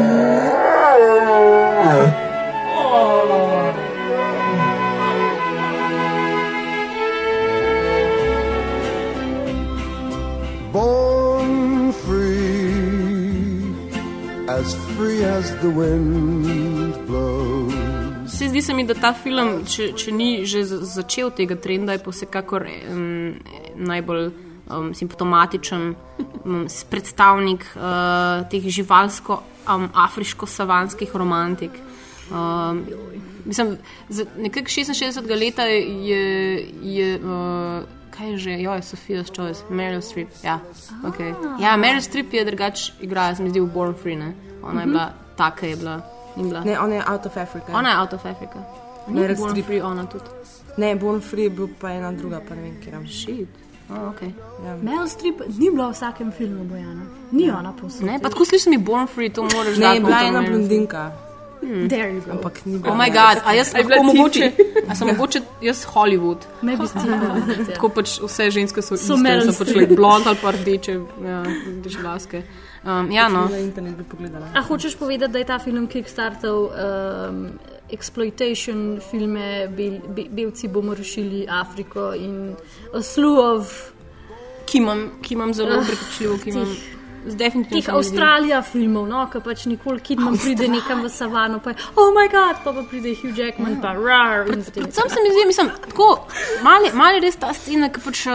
born free, as free as the wind blows. Se zdi se mi, da ta film, če, če ni že začel tega trenda, je pa vsekakor um, najbolj um, simptomatičen um, predstavnik uh, teh živalsko-afriško-savanskih romantik. Um, mislim, za nekako 66 leta je. je uh, Kaj je že, jo je Sofia's Choice, Meryl Streep. Ja, okay. ja Meryl Streep je drugače igrala, se mi zdi, v Born Free. Ne? Ona je bila taka, je bila. bila. Ne, on je out of Africa. Ona je out of Africa. Meryl Born Streep. Free, ona tudi. Ne, Born Free je bil pa ena druga, pa ne vem, kje. Shit. Oh, okay. Ja. Meryl Streep ni bila v vsakem filmu Bojana. Ni ona posebej. Ne, pa tako slišim, je Born Free, to moraš Ne, dati je bila noter, ena ne. blondinka, go. ampak ni bila. Oh my god, a jaz je lahko mogoče, a sem mogoče jaz Hollywood. Maybe still. Tako pač vse ženske so, So so pač like blond ali pa rdeče, ja, rdeče laske. Um, ja, no. Na internet bi pogledala. A hočeš povedati, da je ta film kickstartal um, exploitation filme, bel, be, belci bomo rešili Afriko in a slew of Ki imam, ki imam zelo prepričljivo, ki imam. Zdi. Avstralija filmov, no, ki pač nikoli Kidman pride nekam v savano, pa je, oh moj bog, pa, pa pride Hugh Jackman, pa rar. Sam se mi zdi, mislim, tako, mali, mali res ta scena, ki pač, eh,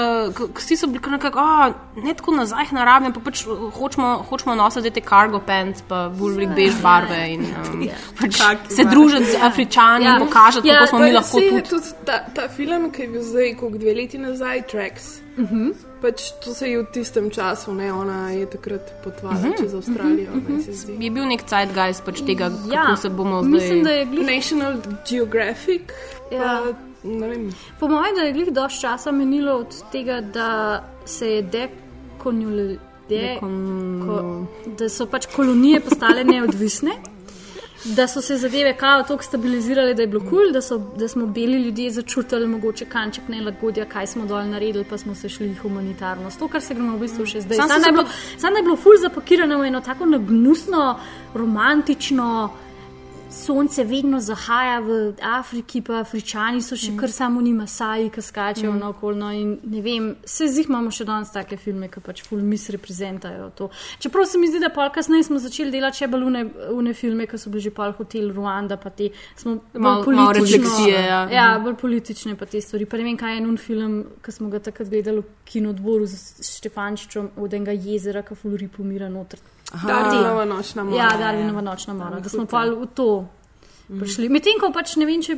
vsi so bili nekako, "A, ne tako nazaj na raven, pa pač eh, hočemo, hočemo nositi te cargo pants, pa bolj velik bež barve in um, pač se družiti z Afričani Ja. in pokazati, Ja, kako smo mi lahko tudi. tudi ta, ta film, ki je bil zdaj, koliko dve leti nazaj, Tracks. Uh Mhm. -huh. Pač to se je v tistem času, ne, ona je takrat potovala uh Mhm. -huh. čez Avstralijo. Uh -huh. se zdi. Je bil nek zeitgeist pač tega, Ja, kako se bomo zdaj. Mislim, da je glih, National Geographic, Ja. pa po mojem, da je glih dosti časa menilo od tega, da se je dekonjuli. De, ko, da so pač kolonije postale neodvisne, da so se zadeve kao tako stabilizirale, da je bilo kul, cool, da, so, da smo beli ljudje začutili mogoče kanček nelagodja, kaj smo dol naredili, pa smo se šli humanitarno. To, kar se gremo v bistvu še zdaj. Sam da, je bilo- samo da je bilo ful zapakirano v eno tako nagnusno, romantično. Sonce vedno zahaja v Afriki, pa Afričani so še kar samo ni Masaji, ki skačejo mm. naokoli. No, in ne vem, se zih imamo še danes take filme, ki pač full misreprezentajo to. Čeprav se mi zdi, da pol kasneje smo začeli delati še bolj une, une filme, ki so bili že pol hotel Ruanda, pa te smo bolj malo politično. refleksije, ja. ja, bolj politične pa te stvari. Pa ne vem, kaj je en film, ki smo ga takrat gledali v kinodvoru z Štefančičem od enega jezera, ki fulri pomira noter. Darwinova nočna mora. Ja, Darwinova nočna mora, da smo pa v to. Prišli. Medtem ko pač ne vem, če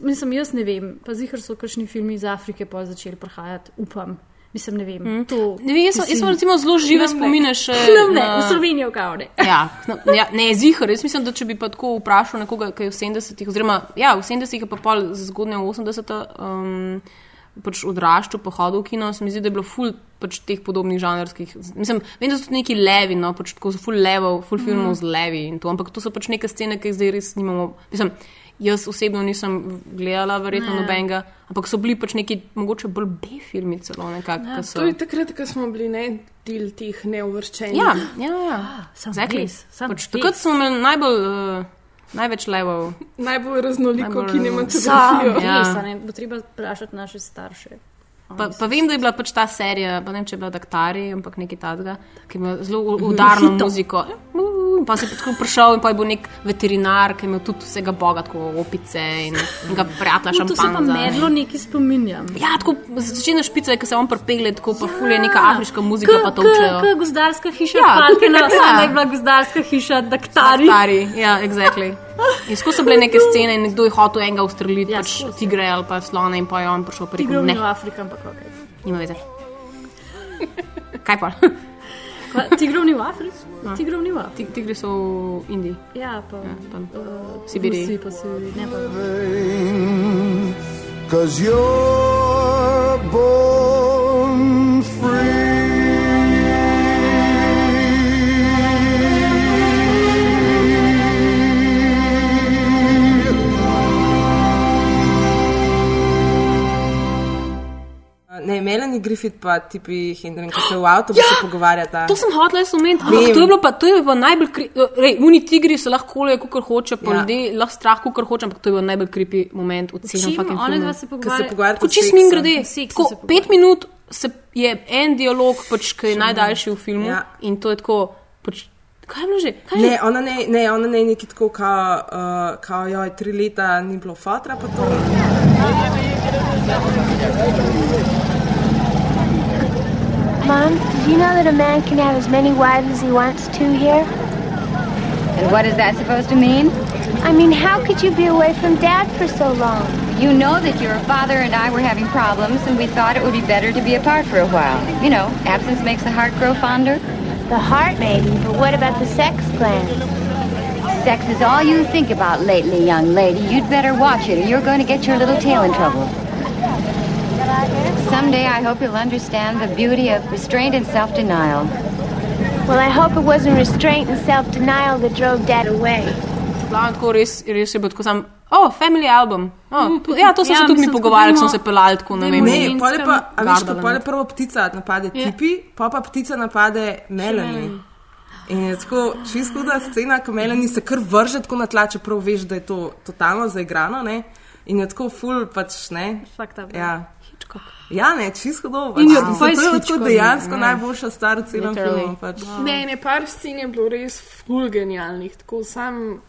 mislim, jaz ne vem, pa zihar so kakšni filmi iz Afrike pa začeli prihajati, upam. Mislim, ne vem. Mm. To, Ne vem, jaz, sem- jaz sem recimo zelo žive spomine še. No, ne, na- v Slovenijo kao ne. Ja, no, ja, ne, zihar. Jaz mislim, da če bi pa tako vprašal nekoga, ki je v 70-ih, oziroma ja, v 70-ih, pa pol zgodnje 80-ih, um, pač odraščal, pa hodil v kino, se mi zdi, da je bilo ful pač teh podobnih žanrskih. Mislim, vem, da so tudi neki levi, no, pač tako so ful levov, ful filmov Mhm. z levi in to, ampak to so pač neke scene, ki jih zdaj res nimamo. Mislim, jaz osebno nisem gledala, verjetno Ne. nobenega, ampak so bili pač neki mogoče bolj B-filmi celo nekako. Ja, so- To je takrat, ko smo bili ne del teh neuvrščenih. Ja, ja, ja. Sam Exactly. res, sam Pač, takrat smo imeli najbolj, uh, največ levov. Najbolj raznoliko Najbolj- Sam kinematografijo. Ja. res, a ne, bo treba vprašati naše starše. Pa, pa vem, da je bila pač ta serija, pa ne vem, če je bila Daktari, ampak nekaj takega, ki ima zelo u- udarno muziko. Uh, Pa si tako prišel in pa je bil nek veterinar, ki je imel tudi vsega boga, tako opice in, in ga prijatelja No, to se pa medlo neki spominjam. Ja, tako začne špice, ki se on pripegle, tako pa fulje neka afriška muzika, pa to učejo. Kot gozdarska hiša, Ja, ja, Falkena, ja. ja. da je bila gozdarska hiša, daktari. Daktari, ja, exactly. In skozi so bile neke scene in nekdo je hotel enega ustreliti, ja, pač tigre ali pa slone in pa je on prišel pri Tigrov ni v ne, Afriki, ampak ok. nima veze. Kaj pa? Tigrov ni v Afriki? Tigrov ni v Afriki. Ti- Tigri so v Indiji. Ja, pa pa uh, Sibiriji. Rusiji, pa Sibiriji, ne pa. Cause you're born Ne, Melanie Griffith pa tipi Hendrik, ki se v avtobusu pogovarjata. To sem hotel jaz omeniti. Ampak To je bilo pa, to je bilo najbolj kripi. Uni tigri se lahko kolijo, kot hoče, pa Ja. ja. ljudje lahko strah, kot hoče, ampak to je bil najbolj kripi moment v celem one filmu. dva se pogovarjata čist min grede, seksu tako se pet minut se je en dialog, pač, ki je najdaljši v filmu Ja. in to je tako. Pač, kaj je bilo že? Kaj je Ne, ona ne, ne, ona ne neki tako, kao, uh, kao joj, tri leta ni bilo fotra, pa to. Mom, did you know that a man can have as many wives as he wants to here? And what is that supposed to mean? I mean, how could you be away from Dad for so long? You know that your father and I were having problems, and we thought it would be better to be apart for a while. You know, absence makes the heart grow fonder. The heart, maybe, but what about the sex gland? Sex is all you think about lately, young lady. You'd better watch it, or you're going to get your little tail in trouble. Someday I hope you'll understand the beauty of restraint and self denial. Well, I hope it wasn't restraint and self denial that drove Dad away. Glavno tako res, res je bilo tako sam. Oh, family album. Oh, to, ja, to smo Ja, se tudi mi mislim, pogovarjali, ko smo se pelali tako, ne vem. Ne, pole pa, a veš, ko pole prvo ptica napade Ja. tipi, pa pa ptica napade Melanie. In je tako čisto huda scena, ko Melanie se kar vrže tako na tla, čeprav veš, da je to totalno zaigrano, ne? In je tako ful, pač ne. Up. Ja. Ja, ne, čisto dobro. In Pač, voice to je tako dejansko Ja. najboljša stvar v celem filmu. Pač. Ne, ne, par scen je bilo res ful genialnih, tako sam.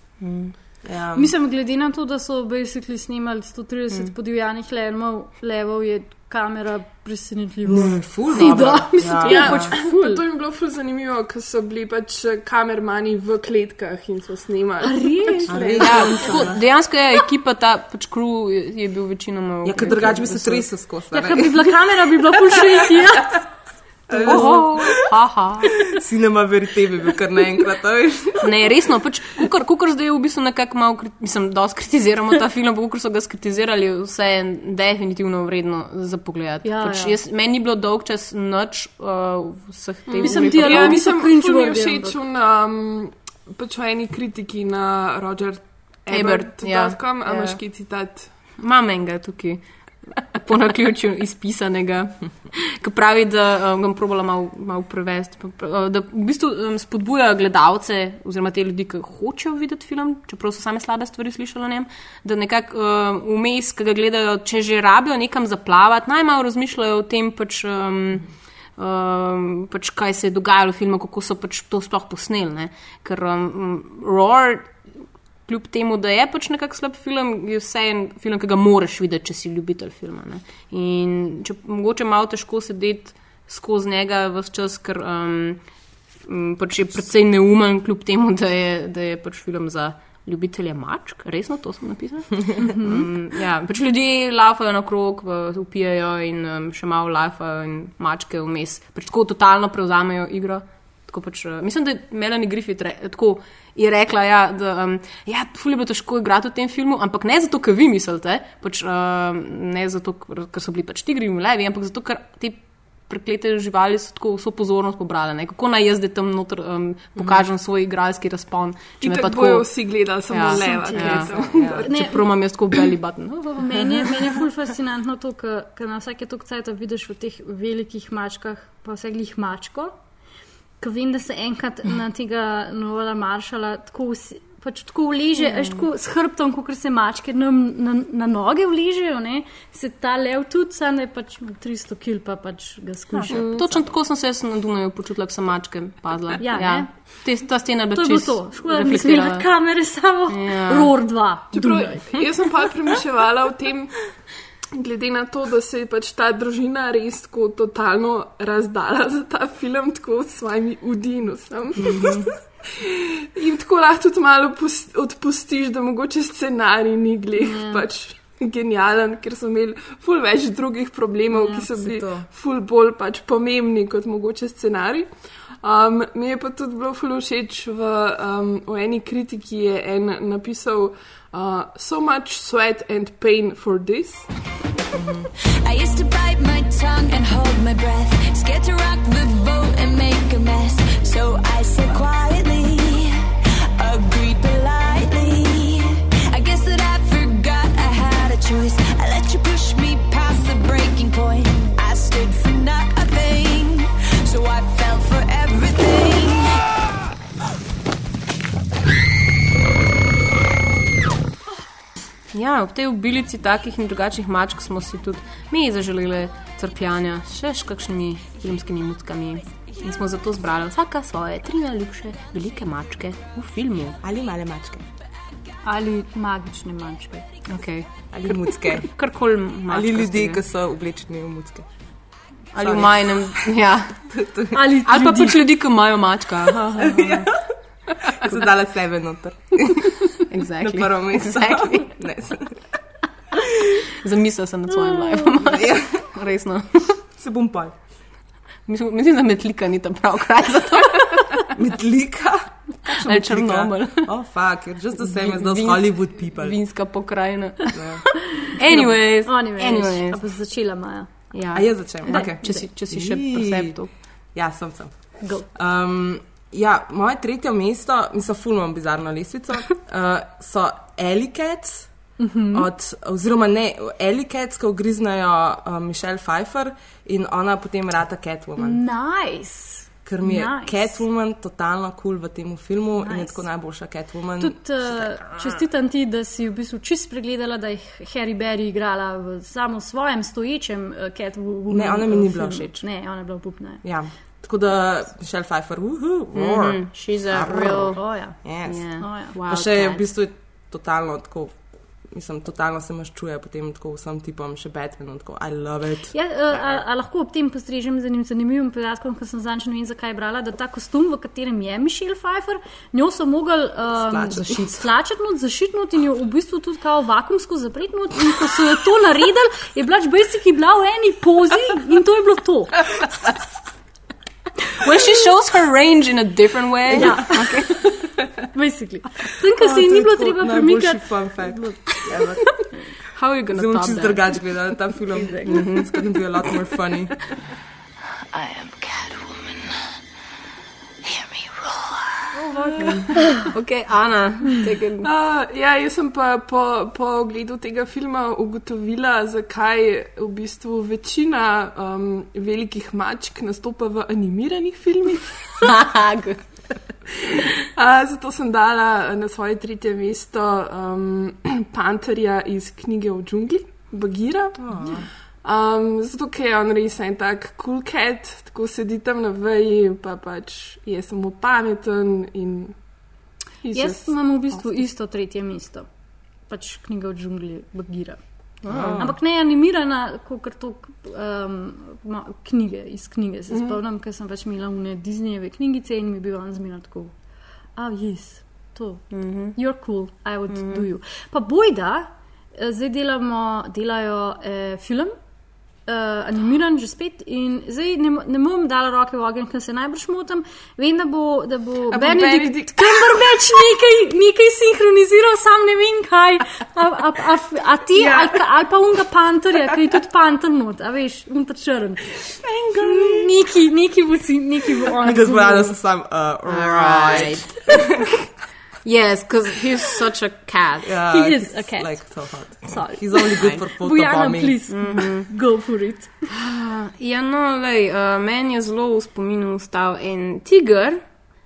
Ja. Mislim, glede na to, da so basically snimali 130 mm. podivjanih levov, levov, je kamera presenetljiva. Ne, ful da, mislim, Ja. Ja, pač pa ful. to je bilo ful zanimivo, ker so bili pač eh, kamermani v kletkah in so snimali. Res? Pač? Ja, tako, dejansko je ekipa, ta pač crew je, je bil večinoma. Ja, ker drugače bi se tresel skozi. Ja, ker bi bila kamera, bi bila ful šejki. Ja. Oho, haha. Cinema verite bi bil kar naenkrat. Ne, resno, pač, kukor, kukor zdaj v bistvu nekako malo, mislim, dosti kritiziramo ta film, pa kukor so ga skritizirali, vse je definitivno vredno za pogled. Ja, pač, ja. jaz, meni ni bilo dolg čas noč uh, vseh teh Mislim, dialogi Ja, ful mi všeč ampak- um, pač v eni kritiki na Roger Ebert, ja. Ebert.com, a Ja. imaš kaj citat? Imam enega tukaj. Po naključju izpisanega, ki pravi, da um, ga bom probala malo mal prevesti. uh, Da v bistvu um, spodbuja gledalce, oziroma te ljudi, ki hočejo videti film, čeprav so same slabe stvari slišali o njem, da nekako um, vmes, ki ga gledajo, če že rabijo nekam zaplavati, najmanj razmišljajo o tem, pač, um, um, pač kaj se je dogajalo v filmu, kako so pač to sploh posneli. Ne? Ker um, Roar kljub temu, da je pač nekako slab film, je vseeno film, ki ga moraš videti, če si ljubitelj filma. Ne? In če mogoče malo težko sedeti skozi njega vse čas, ker um, um, pač je precej neumen, kljub temu, da je, da je pač film za. Ljubitelje mačk, resno to sem napisal. Um, ja, pač ljudje lafajo na krog, upijajo in um, še malo lafajo in mačke vmes. Pač tako totalno prevzamejo igro. Tako pač, uh, mislim, da je Melanie Griffith re, tako je rekla, ja, da um, ja, ful je bilo težko igrati v tem filmu, ampak ne zato, ker vi mislite, pač, um, ne zato, ker so bili pač tigri in levi, ampak zato, ker te preklete živali so tako vso pozornost pobrale. Ne? Kako naj jaz zdaj tam noter um, pokažem svoj igralski razpon? če me pa tako vsi gledali samo Ja, leva. ja, kletev. ja. Čeprav imam jaz tako belly button. Meni je, meni je ful fascinantno to, ker na vsake tok cajt vidiš v teh velikih mačkah, pa vse glih mačko. Ko vem, da se enkrat na tega novega maršala tako, vsi- pač tako vleže, mm. tako s hrbtom, kot se mačke na, na, na noge vležejo, ne? se ta lev tudi, sam je pač 300 kil, pa pač ga skuša. Mm, Točno tako sem se jaz na Dunaju počutila, ko sem mačke pazila. Ja, ne? Te, ta stena je bila To je bilo čisto to, škoda, da nisem imela kamere samo, Ja. ROR 2. Čeprav, jaz sem pa premišljala o tem, glede na to, da se je pač ta družina res tako totalno razdala za ta film, tako s svojimi udinusom. In tako lahko tudi malo pus- odpustiš, da mogoče scenarij ni glih Ja. pač genijalen, ker so imeli ful več drugih problemov, Ja, ki so bili to. ful bolj pač pomembni kot mogoče scenarij. Um, mi je pa tudi bilo ful všeč v, um, v eni kritiki, je en napisal: uh, So much sweat and pain for this. I used to bite my tongue and hold my breath, scared to rock the boat and make a mess. So I said quietly, agreed politely. I guess that I forgot I had a choice. Ja, ob tej obilici takih in drugačnih mačk smo si tudi mi zaželeli crkljanja še s kakšnimi filmskimi muckami. In smo zato zbrali vsaka svoje tri najljubše velike mačke v filmu. Ali male mačke. Ali magične mačke. Okay. Ali mucke. Karkoli mačka. Ali ljudi, ki so oblečeni v mucke. Ali v Sorry. majnem. Ja. Ali, Ali pa ljudi. pač ljudi, ki imajo mačka. Ja. So dala sebe noter. Exactly. Na prvo mesto. Exactly. Ne, se- Zamislil sem nad svojim lajvom. Ja. Resno. Se bom pol. Mislim, mislim, da metlika ni ta prav kraj za to. Metlika? Ali Črnomelj. Oh, fuck, you're just the same as those Vinsk- Hollywood people. Vinska pokrajina. Ja. Anyways, Anyways, anyways. a bo začela Maja. Ja. A jaz začnem? Ne, Okay. če si- če si še pri sebi to. Ja, sem sem. Go. Um, ja, moje tretje mesto, mislim, fulmam bizarno lestvico, uh, so Elikets. Mhm. Od, oziroma ne, Elikets, ko griznajo uh, Michelle Pfeiffer in ona potem rata Catwoman. Nice. ker mi je Nice. Catwoman totalno kul cool v tem filmu nice. in je tako najboljša Catwoman. Tudi uh, čestitam ti, da si v bistvu čist pregledala, da je Harry Berry igrala v samo svojem stoječem uh, Catwoman. Ne, ona mi ni uh, bila všeč. Ne, ona je bila upupna. Ja. Tako da Michelle Pfeiffer, uhu, roar. Mhm, she's a Arr. real- Oh, ja. Yes. Yeah. Oh, ja. Wow, Pa še je v bistvu je totalno tako, mislim, totalno se maščuje potem tako vsem tipom, še Batman, tako I love it. Ja, uh, a, a lahko ob tem postrežem z enim zanimivim podatkom, ker sem zanj ne vem, zakaj brala, da ta kostum, v katerem je Mišel Pfeiffer, njo so mogli um, Stlačiti. Zašit. stlačiti, zašitniti in jo v bistvu tudi kao vakumsko zapretniti. In ko so jo to naredili, je bila Basic bila v eni pozi in to je bilo to. When she shows her range in a different way. Ja. Okay. Basically. Tem, ker oh, se ji ni bilo treba premikati. Fun fact. How are you gonna Zdaj bom top čist that? drugače gledala ta film. It's gonna be a lot more funny. I am Ok, Ana, take it. Uh, ja, jaz sem pa po, po ogledu tega filma ugotovila, zakaj v bistvu večina um, velikih mačk nastopa v animiranih filmih. Uh, zato sem dala na svoje tretje mesto um, panterja iz knjige o džungli, Bagira. Um, zato, ker je on res en tak cool cat, tako sedi tam na veji, pa pač je samo pameten in. Jaz imam v bistvu isto tretje mesto, pač knjiga o džungli, Bagira. Ah. Ampak ne animirana, kot to um, knjige, iz knjige se Mhm. spomnim, ker sem pač imela v Disneyjeve knjigice in mi je bil on zmerno tako. Ah, yes, to. Mhm. You're cool, I would do you. Pa bojda, eh, zdaj delamo, delajo eh, film. Uh, animiran že spet, in zdaj ne, ne bom dala roke v ogenj, ker se najbrž motim. Vem, da bo, da bo A Benedikt Cumberbatch nekaj, nekaj sinhroniziral, sam ne vem kaj. A, a, a, a ti, Ja. ali, ali pa unga panterja, ki je tudi panter not, a veš, un pa črn. Neki, neki bo si, neki bo on. Because Brian is sam, uh, right. Yes, because he's such a cat. Yeah, He is a cat. Like so hot. Sorry. He's only good for Bojana, photobombing. please, go for it. Ja, no, lej, uh, meni je zelo v spominu ostal en tiger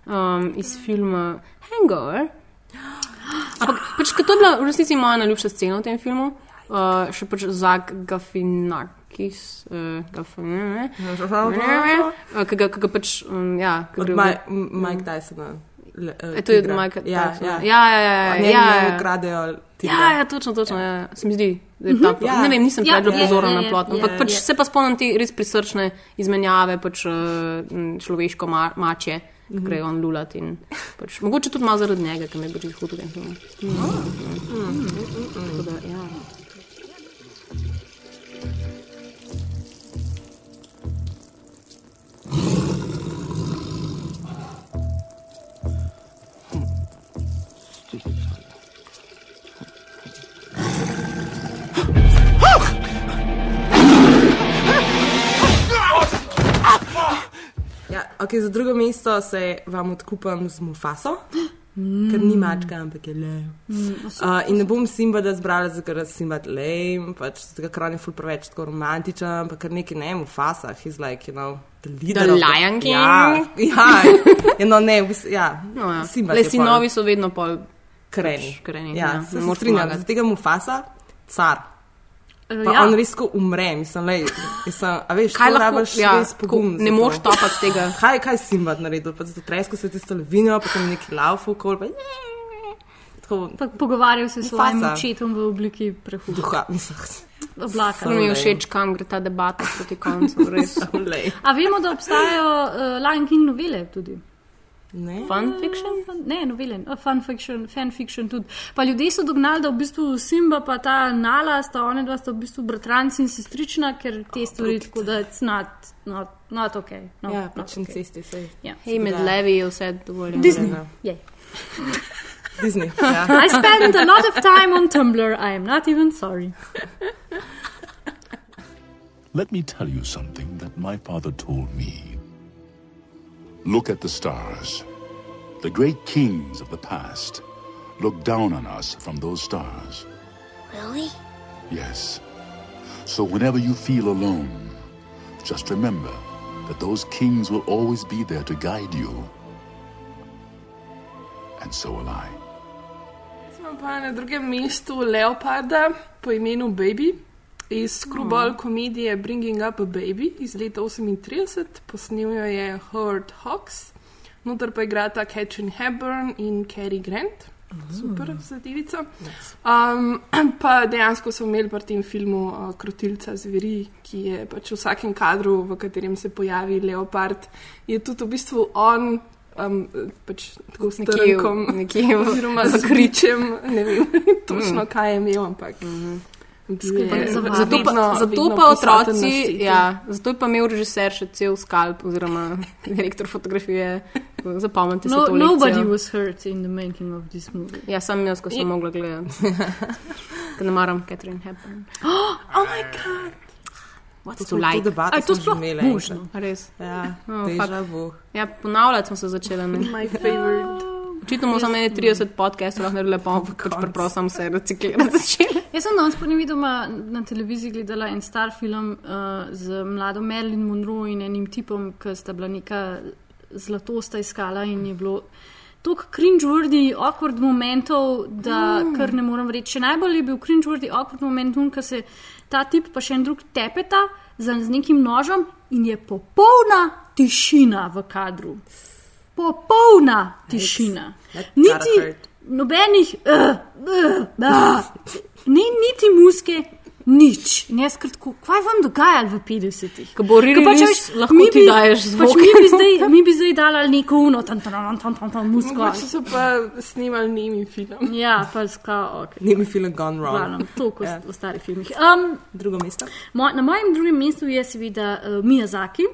um, iz filma Hangover. Ampak, pač, to je bila v resnici moja najljubša scena v tem filmu, uh, še pač Zak Gafinakis, uh, Gafinakis, uh, ki ga, ki ga pač, um, ja, Od gre v- Mike, Mike Tysona. Le, uh, E, to je tigra. Mike ja, ja. Ja, ja, ja, ja, Njemu ja, ja. ukradejo tigra. Ja, ja, točno, točno. Ja. Se mi zdi, da je ta plot. Ja. Ne vem, nisem Ja, predlog je, pozorna je, na plot, ampak je. pač se pa spomnim te res prisrčne izmenjave, pač uh, človeško ma mače, ki Mhm. grejo on lulat in pač, mogoče tudi malo zaradi njega, ker me je pač hud v tem filmu. Mm. Tako da, ja. Ja, okay, za drugo mesto se vam odkupam z Mufaso, ker ni mačka, ampak je le. Uh, in ne bom Simba da zbrala, ker je Simba lame, pač on je ful preveč tako romantičen, pa ker neki ne Mufasa, he's like, you know, the leader. The of Lion King? Ja, ja, ja, no, ne, v bistvu, ja. No, ja. Le sinovi so vedno pol kreni. pač kreni, Ja, ja, se, strinjam, pomagati. za tega Mufasa, car. Uh, Pa ja. on res ko umre, mislim, lej, mislim, a veš, Kaj rabiš ja, res pogum. ne moreš to. topati tega. Kaj, kaj si jim naredil, pa zato tresko se tisto levino, potem neki laufo, kol, pa tako, Pa pogovarjal se s svojim očetom v obliki prehuda. duha, mislim, Oblaka. Mi je všeč, kam gre ta debata proti koncu. A vemo, da obstajajo uh, Lion King novele tudi. Ne? Fun fiction? Ne, novele, uh, fun fiction, fan fiction tudi. Pa ljudje so dognali, da v bistvu Simba pa ta Nala sta one dva sta v bistvu bratranci in sestrična, ker te stvari tako da it's not, not, not ok. No, Ja, pač okay. incesti, sej. Ja. Hej, med Ja. levi je vse dovoljeno. Disney. Ja. Yay. Disney. Ja. I spend a lot of time on Tumblr. I am not even sorry. Let me tell you something that my father told me. Look at the stars. The great kings of the past look down on us from those stars. Really? Yes. So whenever you feel alone, just remember that those kings will always be there to guide you. And so will I. Smo pa na drugem mestu Leoparda po imenu Baby iz Screwball komedije Bringing Up a Baby iz leta 38, posnel jo je Howard Hawks, noter pa igrata Catherine Hepburn in Cary Grant. Super zadevica. Um, pa dejansko so imeli pri tem filmu uh, krotilca zveri, ki je pač v vsakem kadru, v katerem se pojavi leopard, je tudi v bistvu on. Um, pač tako s Nekje v- trnkom, nekje v- oziroma z kričem, ne vem točno, kaj je imel, ampak. bil je Zato pa, vedno- zato vedno pa otroci, ja, zato je pa imel režiser še cel skalp, oziroma direktor fotografije. Zapomnite si No, to. nobody was hurt in the making of this movie. Ja, sam jaz, ko sem mogla gledati. Ker ne maram Catherine Hepburn. Oh my god! What's To like? debato A je to sploh imeli možno? Res? Ja, Oh. Ja, ponavljati smo se začeli. Ne? My favorite. Očitno bomo samo ene 30 podcastov lahko bomo pač preprosto samo se reciklirati začeli. Jaz sem danes po nevidoma na televiziji gledala en star film uh, z mlado Marilyn Monroe in enim tipom, ki sta bila neka zlatosta iskala in je bilo. Tok cringe-worthy, awkward momentov, da mm. kar ne morem reči. Še najbolj je bil cringe-worthy, awkward moment, ko se ta tip pa še en drug tepeta z nekim nožem in je popolna tišina v kadru. Popolna tišina. Niti nobenih, uh, uh, uh, ni niti muske, nič. Jaz kratko, kaj vam dogajalo v 50-ih? Ko bo Riri Ko res, lahko ti daješ zvok. Pač mi, bi zdaj, mi bi zdaj dali neko uno, tam tam tam tam tam musko. Mogoče so pa snimali nemi film. Ja, pa ska, ok. Nemi film Gone Wrong. Glavno, toliko Ja. yeah. v starih filmih. Um, Drugo mesto. Moj, na mojem drugem mestu je seveda uh, Miyazaki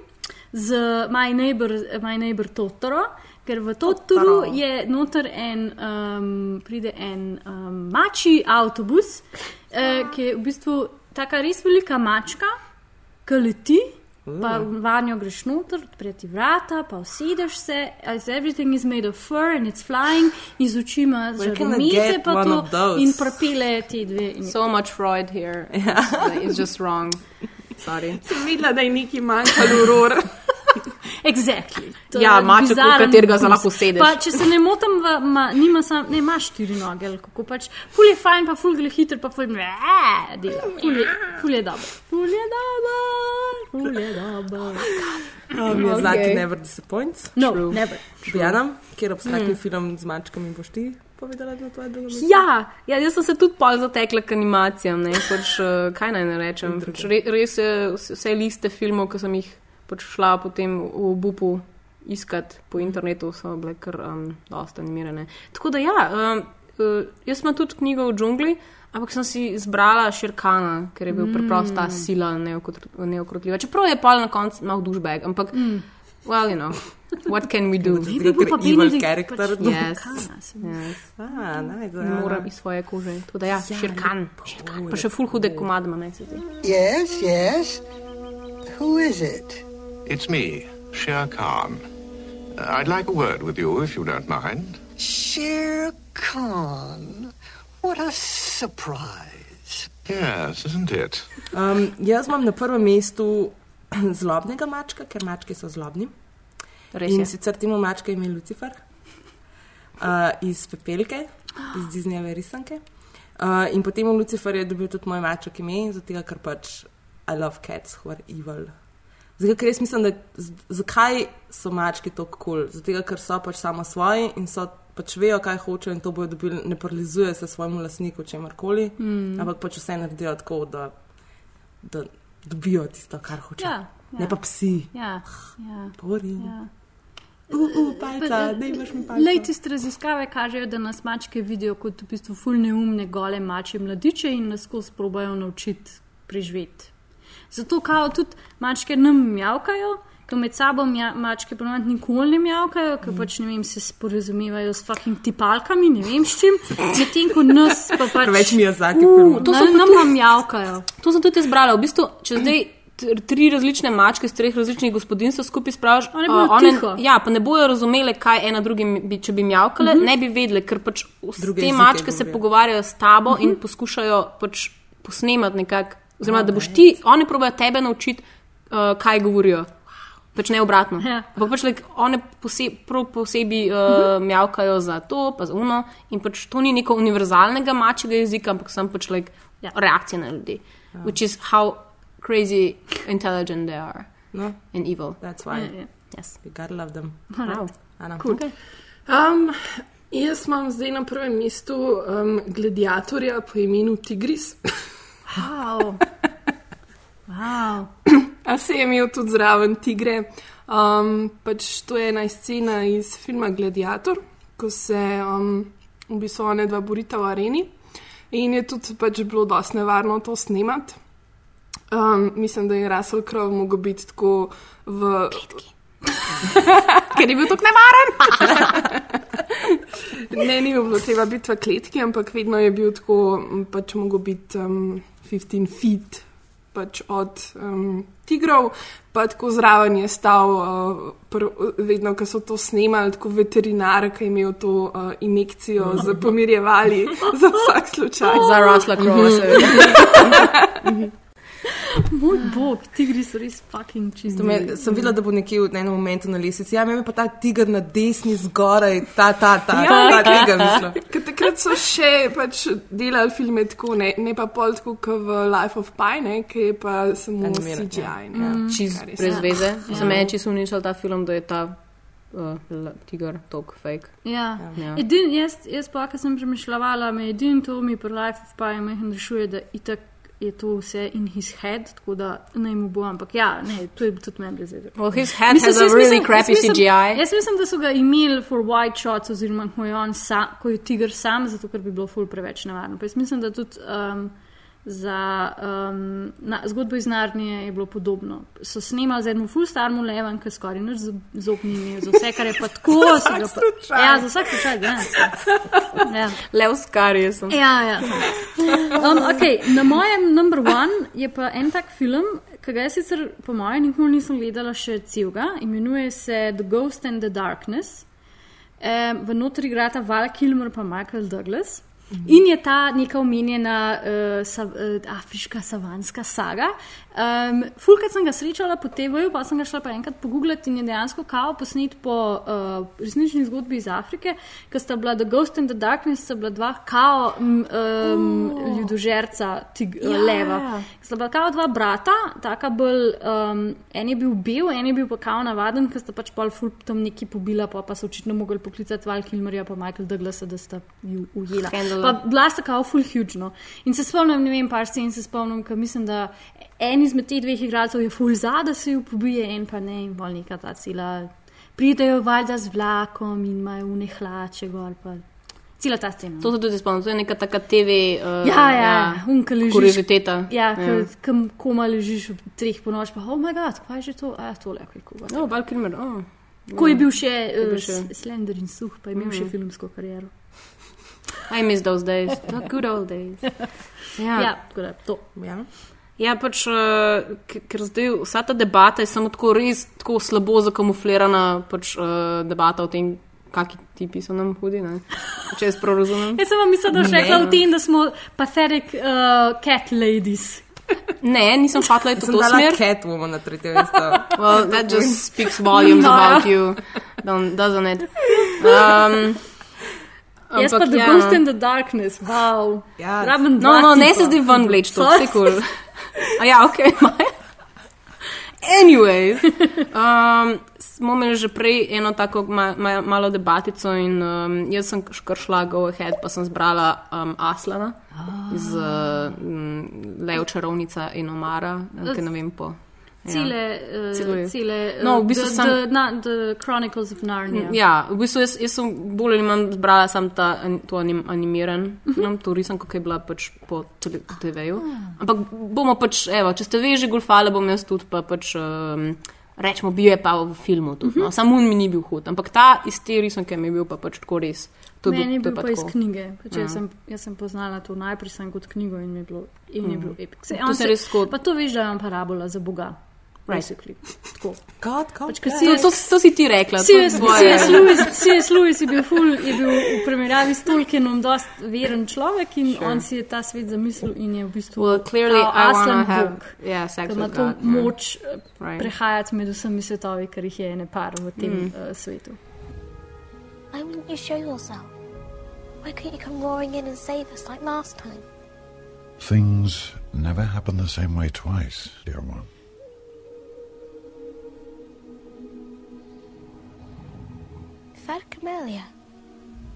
z My Neighbor, My Neighbor Totoro, ker v Totoru Totoro. je noter en, um, pride en um, mači avtobus, uh, ki je v bistvu taka res velika mačka, ki leti. Pa vanjo greš noter, odpreti vrata, pa usedeš se, as everything is made of fur and it's flying, iz oči ima žaromete, get pa to in propele te dve. In So much Freud here. It's just wrong. Sorry. Sem videla, da je neki manjkalo uror. Exactly. To Ja, maček, v katerega se lahko usedeš. Pa, če se ne motim, v- ma, nima sam, ne, ima štiri noge, kako pač. Ful je fajn, pa ful gre hiter, pa ful je, dela. Ful je, ful je dobro. Ful je dobro, ful je dobro. Um, Miyazaki Okay. never disappoints. No, True. never. Bojana, kjer abstraktni Mm. film z mačkami boš ti povedala na tvoje drugo mesto? Ja, ja, jaz sem se tudi pol zatekla k animacijam. Ne? Pač, eh, kaj naj ne rečem? Pač re, res je vse- liste filmov, ki sem jih pač šla potem v Bupu iskat po internetu, so bile kar um, dosta animirane. Tako da ja, um, jaz imam tudi knjigo v džungli. Ampak sem si izbrala Širkana, ker je bil mm. preprosto ta sila neokrotljiva. Čeprav je pol na koncu malo dušbeg, ampak, mm. Well, you know, what can we do? Maybe bo pa evil Benedict character pač do Yes. Se yes. Ah, Ne ja. moram iz svoje kože. Tako da ja, Širkan. Širkan. Pa še ful hude komade ima, meni se zdi. Yes, yes. Who is it? It's me, Shere Khan. Uh, I'd like a word with you, if you don't mind. Shere Khan. What a surprise. Yes, isn't it? Um, jaz imam na prvem mestu zlobnega mačka, ker mačke so zlobni. Res In je. sicer temu mačka ime Lucifer uh, iz Pepelke, iz Disneyjeve risanke. Uh, in potem v Lucifer je dobil tudi moj maček ime, zato ker pač I love cats who are evil. Zato, ker jaz mislim, da z- zakaj so mačke tako kul? Cool? Zato, ker so pač samo svoji in so pač vejo, kaj hočejo in to bodo dobili, ne paralizuje se svojemu lastniku, če markoli, Mm. ampak pač vse naredijo tako, da, da dobijo tisto, kar hočejo. Ja, ja. Ne pa psi. Ja, ja. Bori. Ja. Uh, uh, palca. Lej, tiste raziskave kažejo, da nas mačke vidijo kot v bistvu ful neumne, gole mačje mladiče in nas skozi probajo naučiti preživeti. Zato kao tudi mačke nam mjavkajo, ko med sabo mja, mačke ponovadi nikoli ne mjavkajo, ker pač ne vem, se sporazumevajo s fucking tipalkami, ne vem s čim, medtem ko nas pa pač. Preveč Miyazaki Uh, filmov. To so nam pa mjavkajo. To sem tudi izbrala. V bistvu, če zdaj tri različne mačke iz treh različnih gospodinstv skupaj spraviš, One bodo a, tiho. ja, pa ne bojo razumele, kaj ena drugim bi, če bi mjavkale, Mhm. mm -hmm. ne bi vedele, ker pač Druge te mačke se pogovarjajo s tabo mm Mhm. -hmm. in poskušajo pač posnemati nekako. Oziroma, da boš ti, oni probajo tebe naučiti, uh, kaj govorijo. Pač ne obratno. Ja. Ampak pač like, one pose, prav posebej uh, mjavkajo za to, pa za uno. In pač to ni neko univerzalnega mačjega jezika, ampak sem pač like, ja. reakcija na ljudi. Ja. Which is how crazy intelligent they are. No. And evil. That's why. Ja, ja. Yes. You gotta love them. Wow. Cool. Um, jaz imam zdaj na prvem mestu um, gladiatorja po imenu Tigris. Wow. wow. A se je imel tudi zraven tigre. Um, pač to je ena scena iz filma Gladiator, ko se um, v bistvu ona dva borita v areni. In je tudi pač bilo dosti nevarno to snemati. Um, mislim, da je Russell Crowe mogel biti tako v. Ker je bil tako nevaren. ne, ni bilo treba biti v kletki, ampak vedno je bil tako, pač mogel biti um, 15 feet pač od um, tigrov, pa tako zraven je stal, uh, pr, vedno, ko so to snemali, tako veterinar, ki je imel to uh, injekcijo za pomirjevali za vsak slučaj. Za Russella Crowe, Mhm. seveda. Moj bog, tigri so res fucking čisto. To Me, sem videla, da bo nekje v enem momentu na lesici. Ja, meni pa ta tiger na desni zgoraj, ta, ta, ta, Ja, ta tiger. mislim. Ker takrat so še pač delali filme tako, ne, ne pa pol tako kot v Life of Pi, ne, ki je pa samo Animiran, CGI. ja. Ne, Mm. Čist brez veze. Ja. Za me je čisto uničil ta film, da je ta uh, tiger tok fake. Ja. Ja. Edin, jaz, jaz pa, ki sem premišljala, me edin to mi pri Life of Pi mehen rešuje, da itak je to vse in his head, tako da naj mu bo, ampak ja, ne, to je tudi meni brez veze. Well, his head has a really crappy jaz mislim, CGI. Jaz mislim, da so ga imeli for white shots, oziroma ko je, on sa, ko je tiger sam, zato ker bi bilo ful preveč nevarno. Pa jaz mislim, da tudi um, za um, na, zgodbo iz Narnije je bilo podobno. So snemali z enim ful starim levom, ki skoraj nič zob- ni imel, za vse, kar je pa tako. Za vsak pa- slučaj. Ja, za vsak slučaj, ja. ja. Lev skari sem. Ja, ja. Um, okay, na mojem number one je pa en tak film, ki ga jaz sicer po mojem nikoli nisem gledala še celega, imenuje se The Ghost and the Darkness. Um, v notri igrata Val Kilmer pa Michael Douglas. In je ta neka omenjena uh, sa, uh, afriška savanska saga. Um, Fulkrat sem ga srečala po TV-ju, pa sem ga šla pa enkrat pogooglati in je dejansko kao posnet po uh, resnični zgodbi iz Afrike, ker sta bila The Ghost and the Darkness, sta bila dva kao um, um, ljudožerca, tig, Ja. ja. leva. Sta bila kao dva brata, taka bolj, um, en je bil bel, en je bil pa kao navaden, ker sta pač pol ful tam neki pobila, pa, pa so očitno mogli poklicati Val Kilmerja pa Michael Douglasa, da sta ju ujela. Scandal. Pa bila sta kao full huge. No. In se spomnim, ne vem, par scen se spomnim, ker mislim, da en izmed teh dveh igralcev je full za, da se ju pobije, en pa ne, in bolj neka ta cela. Pridejo valjda z vlakom in imajo une hlače gor. Pa. Cela ta scena. To se tudi spomnim, to je neka taka TV uh, Ja, ja, unka ležiš. kurioziteta. Ja, Ja. kam koma ležiš v treh po noč, pa oh moj bog, kaj je že to? A, tole, kaj kuva. No, Val Kilmer, oh. Ko je bil še uh, še- slender in suh, pa je imel Mhm. še filmsko kariero. I miss those days, the good old days. Ja, Ja, tako da to. Ja. Ja, pač, uh, ker zdaj vsa ta debata je samo tako res tako slabo zakamuflirana pač, uh, debata o tem, kakšni tipi so nam hudi. Ne? Če jaz prav razumem. Jaz sem vam mislila, da še rekla v tem, da smo pathetic uh, cat ladies. Ne, nisem v Sem to dala smer. Catwoman na tretje mesto. Well, that just speaks volumes No. about you, don't, doesn't it? Um, Jaz pa ampak The ja, Ghost in the Darkness, wow. Ja. Rabim No, no, ne tipa. se zdaj ven vleč, to je kul. A ja, ok. Anyway, um, smo imeli že prej eno tako ma, ma, malo debatico in um, jaz sem kar šla go ahead, pa sem zbrala um, Aslana iz uh, m, Lev čarovnica in Omara, ki ne vem po. Cele, uh, Cele- cele uh, No, v bistvu the, sem- the, na, the Chronicles of Narnia. Ja, v bistvu jaz, jaz sem bolj ali manj zbrala sam ta to anim, animiran film, to risanko, ki je bila pač po TV-ju. Ampak bomo pač, evo, če ste vi že golfali, bom jaz tudi pa pač. Um, Rečemo, bil je pa v filmu tudi. No. Samo on mi ni bil hud, ampak ta iz te risanke mi je bil pa pač tako res. To Meni je bil pa iz tako. knjige. Pač Ja. jaz, sem, jaz sem poznala to najprej sem kot knjigo in je bilo, in je Mm. bil epik. Se, To se res tako- Pa to veš, da je on parabola za Boga. Basically. Tako. God, God, Pač, ko To, to, to si ti rekla. to C.S. Lewis, C.S. Lewis je bil, ful, je bil v primerjavi s Tolkienom dost veren človek in Sure. on si je ta svet zamislil in je v bistvu Well, Aslan Bog, yeah, ima to God, yeah. moč eh, Right. prehajati med vsemi svetovi, ker jih je ene par v tem Mm. uh, svetu. Why wouldn't you show yourself? Why couldn't you come roaring in and save us like last time? Things never happen the same way twice, dear one. If I'd come earlier,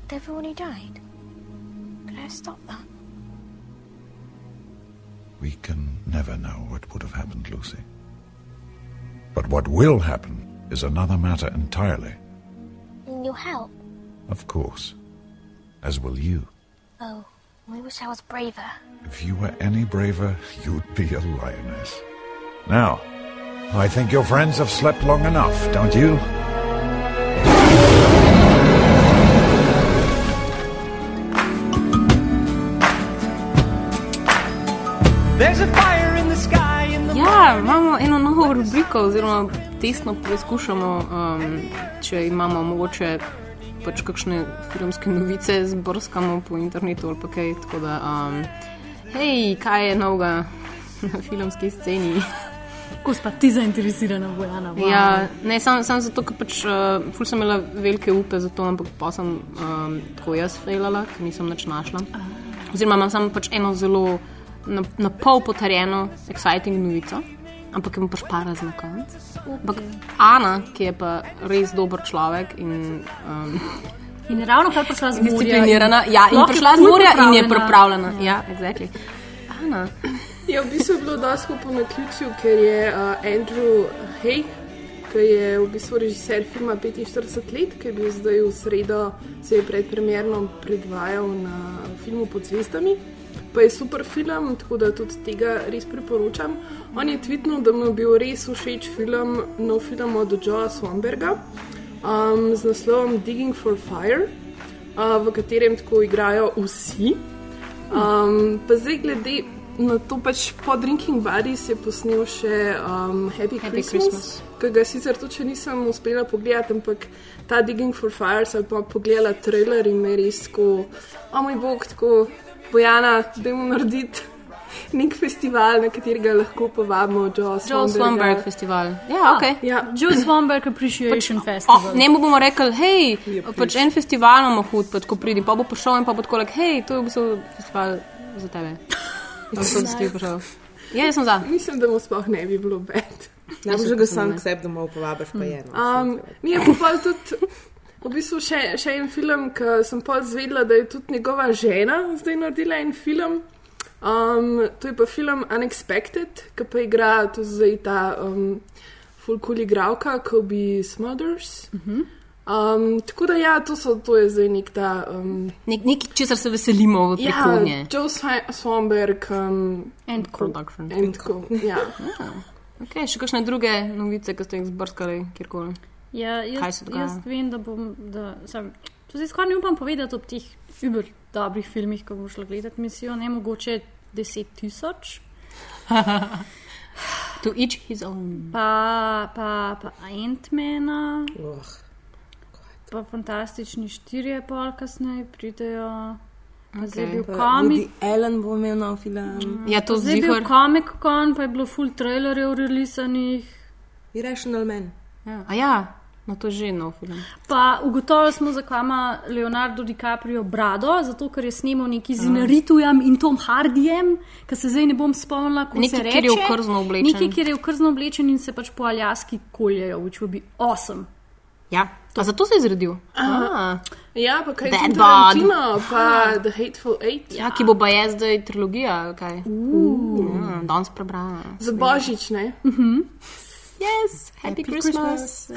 with everyone who died, could I have stopped that? We can never know what would have happened, Lucy. But what will happen is another matter entirely, And you'll help? of course. As will you. Oh, I wish I was braver. If you were any braver, you'd be a lioness. Now, I think your friends have slept long enough, don't you? Ja, imamo eno novo rubriko, oziroma testno preizkušamo, um, če imamo mogoče pač kakšne filmske novice, zbrskamo po internetu ali pa kaj. Tako da, um, hej, kaj je novega na filmski sceni? Kako si pa ti zainteresirana, Bojana? Wow. Ja, ne, samo sam zato, ker pač, uh, ful sem imela velike upe za to, ampak pa sem um, tako jaz fejlala, ker nisem nič našla. Oziroma imam samo pač eno zelo na, na pol potrjeno, exciting novico, ampak jim pač para za konec. Ampak Ana, ki je pa res dober človek in. Um, In je ravno kar prišla z morja. Disciplinirana, in ja, in je prišla z morja in je pripravljena. pripravljena. Ja, exactly. Ana. Ja, v bistvu je bilo dosto po naključju, ker je uh, Andrew Hay, ki je v bistvu režiser filma 45 let, ki je bil zdaj v sredo, se je predpremjerno predvajal na filmu Pod zvezdami. Pa je super film, tako da tudi tega res priporočam. On je tvitnil, da mu je bil res všeč film, nov film od Joea Swanberga um, z naslovom Digging for Fire, uh, v katerem tako igrajo vsi. Um, pa zdaj, glede na to, pač po Drinking Buddies je posnel še um, Happy, Happy Christmas. Christmas, ki ga sicer tudi nisem uspela pogledati, ampak ta Digging for Fire sem pa pogledala trailer in me res tako, o moj bog, tako Bojana, da jim narediti. Nek festival, na katerega lahko povabimo Joe Joe Swanberga. Swanberg festival. Ja, ok. Ja. Joe Swanberg Appreciation O, Festival. ne bomo rekli, hej, pač en festival imamo hud, pa tako pridi, pa bo prišel in pa bo tako rekel, hej, to je v bistvu festival za tebe. Pa so vsi prišel. Ja, jaz sem za. Mislim, da mu sploh ne bi bilo bed. Najbolj ga sam k sebi domov povabiš, pa je. No. Um, mi je pa tudi v bistvu še, še en film, ki sem pa zvedela, da je tudi njegova žena zdaj naredila en film. Um, to je pa film Unexpected, ki pa igra tu zdaj ta um, fulkul igralka, Kobe Smothers. Um, tako da ja, to, so, to je zdaj nek ta. Um, Nek, nekaj, česar se veselimo v prihodnje. Ja, Joe Swa- Swanberg um, and Production. And co. Ja. Okay, še kakšne druge novice, ki ste jih zbrskali kjerkoli? Ja, jaz, jaz vem, da bom. Da, sam, to zdaj skoraj ne upam povedati ob teh über dobrih filmih, ko boš šla gledati misijo, ne mogoče 10 tisoč. to each his own. Pa, pa, pa Ant-Mana. Oh. Pa fantastični štirje, pol kasneje pridejo. Pa Zdaj je Okay. bil komik. Allen bo imel nov film. Ja, to Zdaj je bil komik kon, pa je bilo full trailerjev releasanih. Irrational Man. Ja. A ja, no to je že nov film. Pa ugotovili smo, zakaj ima Leonardo DiCaprio brado, zato ker je snimal neki z Inaritujem in Tom Hardijem, ki se zdaj ne bom spomnila, kako Nekaj, se reče. kjer je v krzno oblečen. Nekaj, kjer je v krzno oblečen in se pač po aljaski koljejo, which would be awesome. Ja, a zato se je zredil. Ah. ja, pa kaj je. Tarantino, pa The Hateful Eight. Ja, ki bo pa je zdaj trilogija, ali kaj. Ja, danes prebrala. Za božič, ne? Yes, happy, Christmas.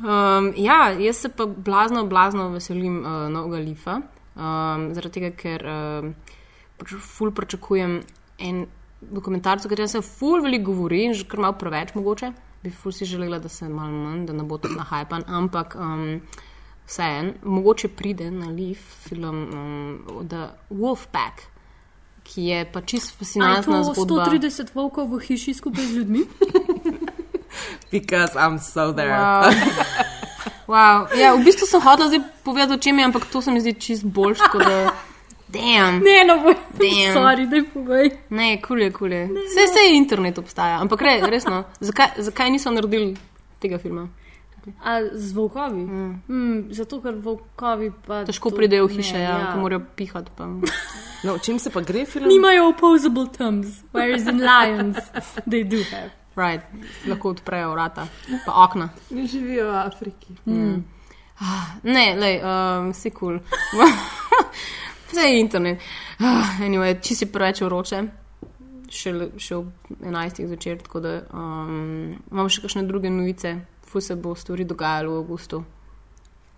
Um, ja, jaz se pa blazno, blazno veselim uh, novega lifa, um, zaradi tega, ker um, pač ful pričakujem en dokumentarc, o katerem se ful veliko govori in že kar malo preveč mogoče. Bi ful si želela, da se malo manj, da ne bo tako nahajpan, ampak um, vseeno, mogoče pride na lif film um, The Wolfpack, ki je pa čist A je fascinantna to zgodba. 130 volkov v hiši skupaj z ljudmi? Because I'm so there. Wow. Wow. Ja, v bistvu sem hotel zdaj povedati, o čem je, ampak to se mi zdi čist boljš, kot da. Damn. Ne, no, boj. Damn. Sorry, daj povej. Ne, kul je, kul je. Vse se internet obstaja, ampak re, resno, zakaj, zakaj niso naredili tega filma? A z volkovi? Mm. Mm, zato, ker volkovi pa. Težko to- pridejo v hiše, ne, ja, ja. ko morajo pihati. Pa. No, o čem se pa gre film? Nimajo opposable thumbs, whereas in lions they do have. Right. Lahko odprejo vrata, pa okna. Ne živijo v Afriki. Mm. Ah, Ne, lej, um, si kul. Cool. Vse je internet. Ah, anyway, če si preveč vroče, še, še ob 11. zvečer, tako da um, imam še kakšne druge novice, fu se bo stvari dogajalo v avgustu.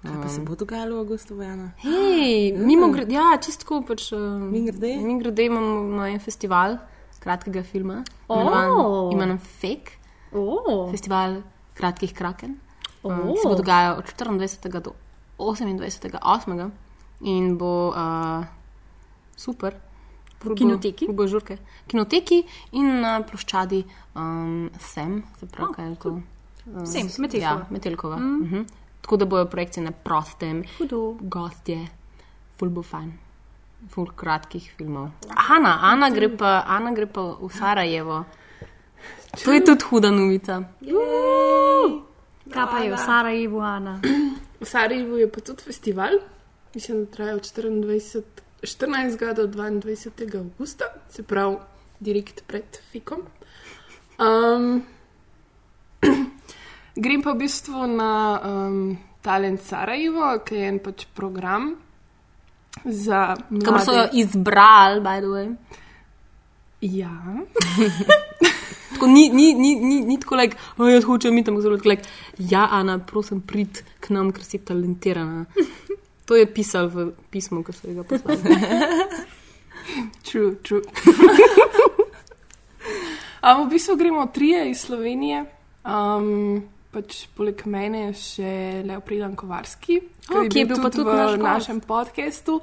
Kaj pa se bo dogajalo v avgustu, Vajana? Hej, mimo grede, ja, čistko pač. Uh, Mi grede? Mi grede imamo, imamo en festival kratkega filma, O. imenovan- imenovan Fake. Oh. Festival kratkih kraken. O. Uh, se bo dogajal od 24. do 28. 8. in bo uh, super. V kinoteki? V Božurke. Kinoteki in na ploščadi um, Sem, se pravi, kaj je to? Um, Sem, Metelkova. Ja, Metelkova. Mm. Mm. Uh -huh. Tako da bojo projekcije na prostem, Hudo. gostje, full bo fajn. Ful kratkih filmov. Ana, Ana gre pa, Ana gre pa v Sarajevo. To je tudi huda novica. Kaj pa je v Sarajevu, Ana? V Sarajevu je pa tudi festival, mislim, da traja od 24, 14. do 22. augusta, se pravi, direkt pred Fikom. Um, grem pa v bistvu na um, Talent Sarajevo, ki je en pač program za. Kamor so jo izbrali, by the way. Ja. Tako ni, ni, ni, ni, ni tako, like, oh, jaz hočem iti tam zelo, like, ja, Ana, prosim, prid k nam, ker si talentirana. To je pisal v pismu, ki so ga poslali. True, true. um, v bistvu gremo trije iz Slovenije. Um, pač poleg mene še Leo Pridan Kovarski, ki je bil pa tudi v naš gost. našem podkastu.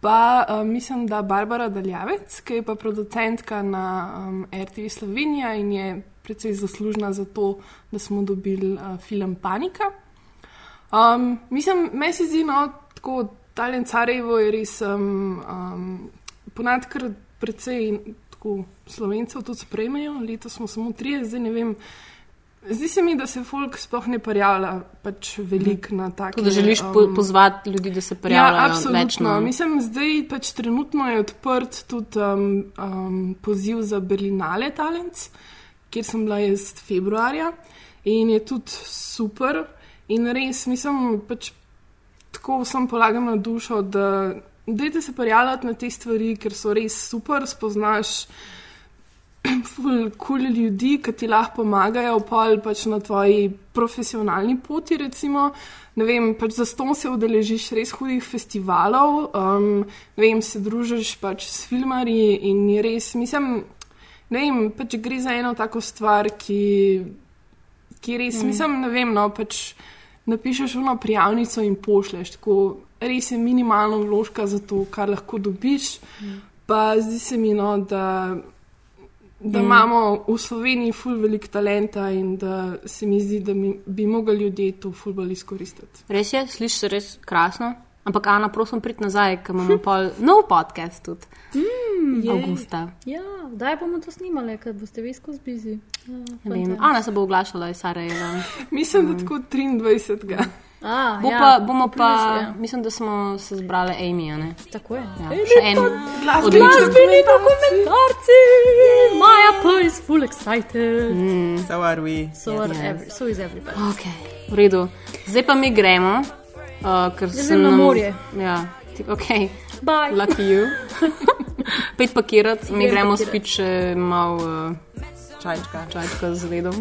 Pa um, mislim, da Barbara Daljavec, ki je pa producentka na um, RTV Slovenija in je precej zaslužna za to, da smo dobili uh, film Panika. Um, mislim, meni se zdi, no, tako Talent Sarajevo je res um, um, ponad kar precej tako, slovencev tudi sprejmejo. Letos smo samo trije, zdaj ne vem. Zdi se mi, da se folk sploh ne prijavlja pač veliko na take. Tako da želiš po, pozvati ljudi, da se Ja, prijavljajo več absolutno. na Mislim, zdaj pač trenutno je odprt tudi um, um, poziv za Berlinale Talents, kjer sem bila jaz februarja in je tudi super. In res, mislim, pač tako vsem polagam na dušo, da dajte se prijavljati na te stvari, ker so res super, spoznaš ful cool ljudi, ki ti lahko pomagajo, pol pač na tvoji profesionalni poti, recimo. Ne vem, pač za ston se udeležiš res hudih festivalov, um, ne vem, se družiš pač s filmarji in res, mislim, ne vem, pač gre za eno tako stvar, ki, ki res, Mm. mislim, ne vem, no, pač napišeš eno prijavnico in pošleš, tako res je minimalno vložka za to, kar lahko dobiš. Mm. Pa zdi se mi, no, da, da Mm. imamo v Sloveniji ful velik talenta in da se mi zdi, da mi, bi mogli ljudje to ful bolj izkoristiti. Res je, slišiš res krasno. Ampak, Ana, prosim, prid nazaj, ker imamo pol nov podcast tudi. Mm, jej. Avgusta. Ja, kdaj bomo to snimali, ker boste vi skozi bizi? Ja, Ne vem, Ana se bo oglašala iz Sarajeva. Mislim, da tako 23. A, Bo ja, pa, bomo pa, plus, ja. mislim, da smo se zbrali Amy, a ne? Tako je. Ja, Amy še en. Glasbeni dokumentarci! Maja pa is full excited. Mm. So are we. So, are every, so is everybody. Okay, v redu. Zdaj pa mi gremo, uh, ker Jaz se grem na morje. Ja, ti, ok. Bye. Lucky you. Pet pakirati, mi Grem gremo spet še malo uh, čajčka. čajčka z ledom.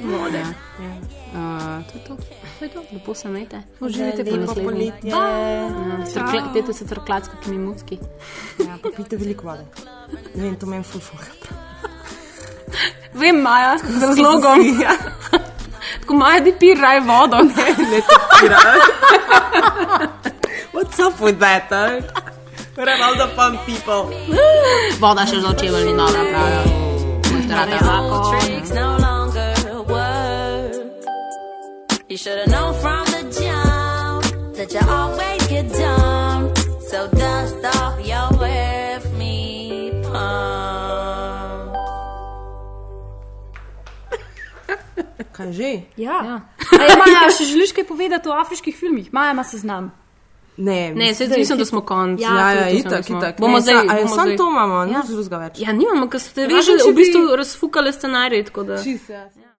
Vode. Ja. Uh, to je to. To je to. Lepo se imejte. Uživajte naslednjič. poletje. Ja, Pejte se trklatsko, ki mi mucki. Ja, pa pite veliko vode. Ne vem, to meni ful ful. Vem, Maja, z razlogom. Ja. Tako Maja, ti pi raj vodo. Ne, ne te pira. What's up with that? Uh? We're all the fun people. Voda še za očevelj ni dobra, pravijo. Mojsterate. Tricks no longer work. You should have known from the jump that you always Kaj že? Ja. ja. Ej, Maja, še želiš kaj povedati o afriških filmih? Maja ima seznam. Ne, Ne, se mislim, da smo konc. Ja, ja, tudi itak, smo. itak. Bomo Ne, zdaj, bomo samo zdaj. to imamo, Ja. nič drugega več. Ja, nimamo, ker ste vi že v bistvu bi- razfukali scenarij, tako da. Čisto, ja.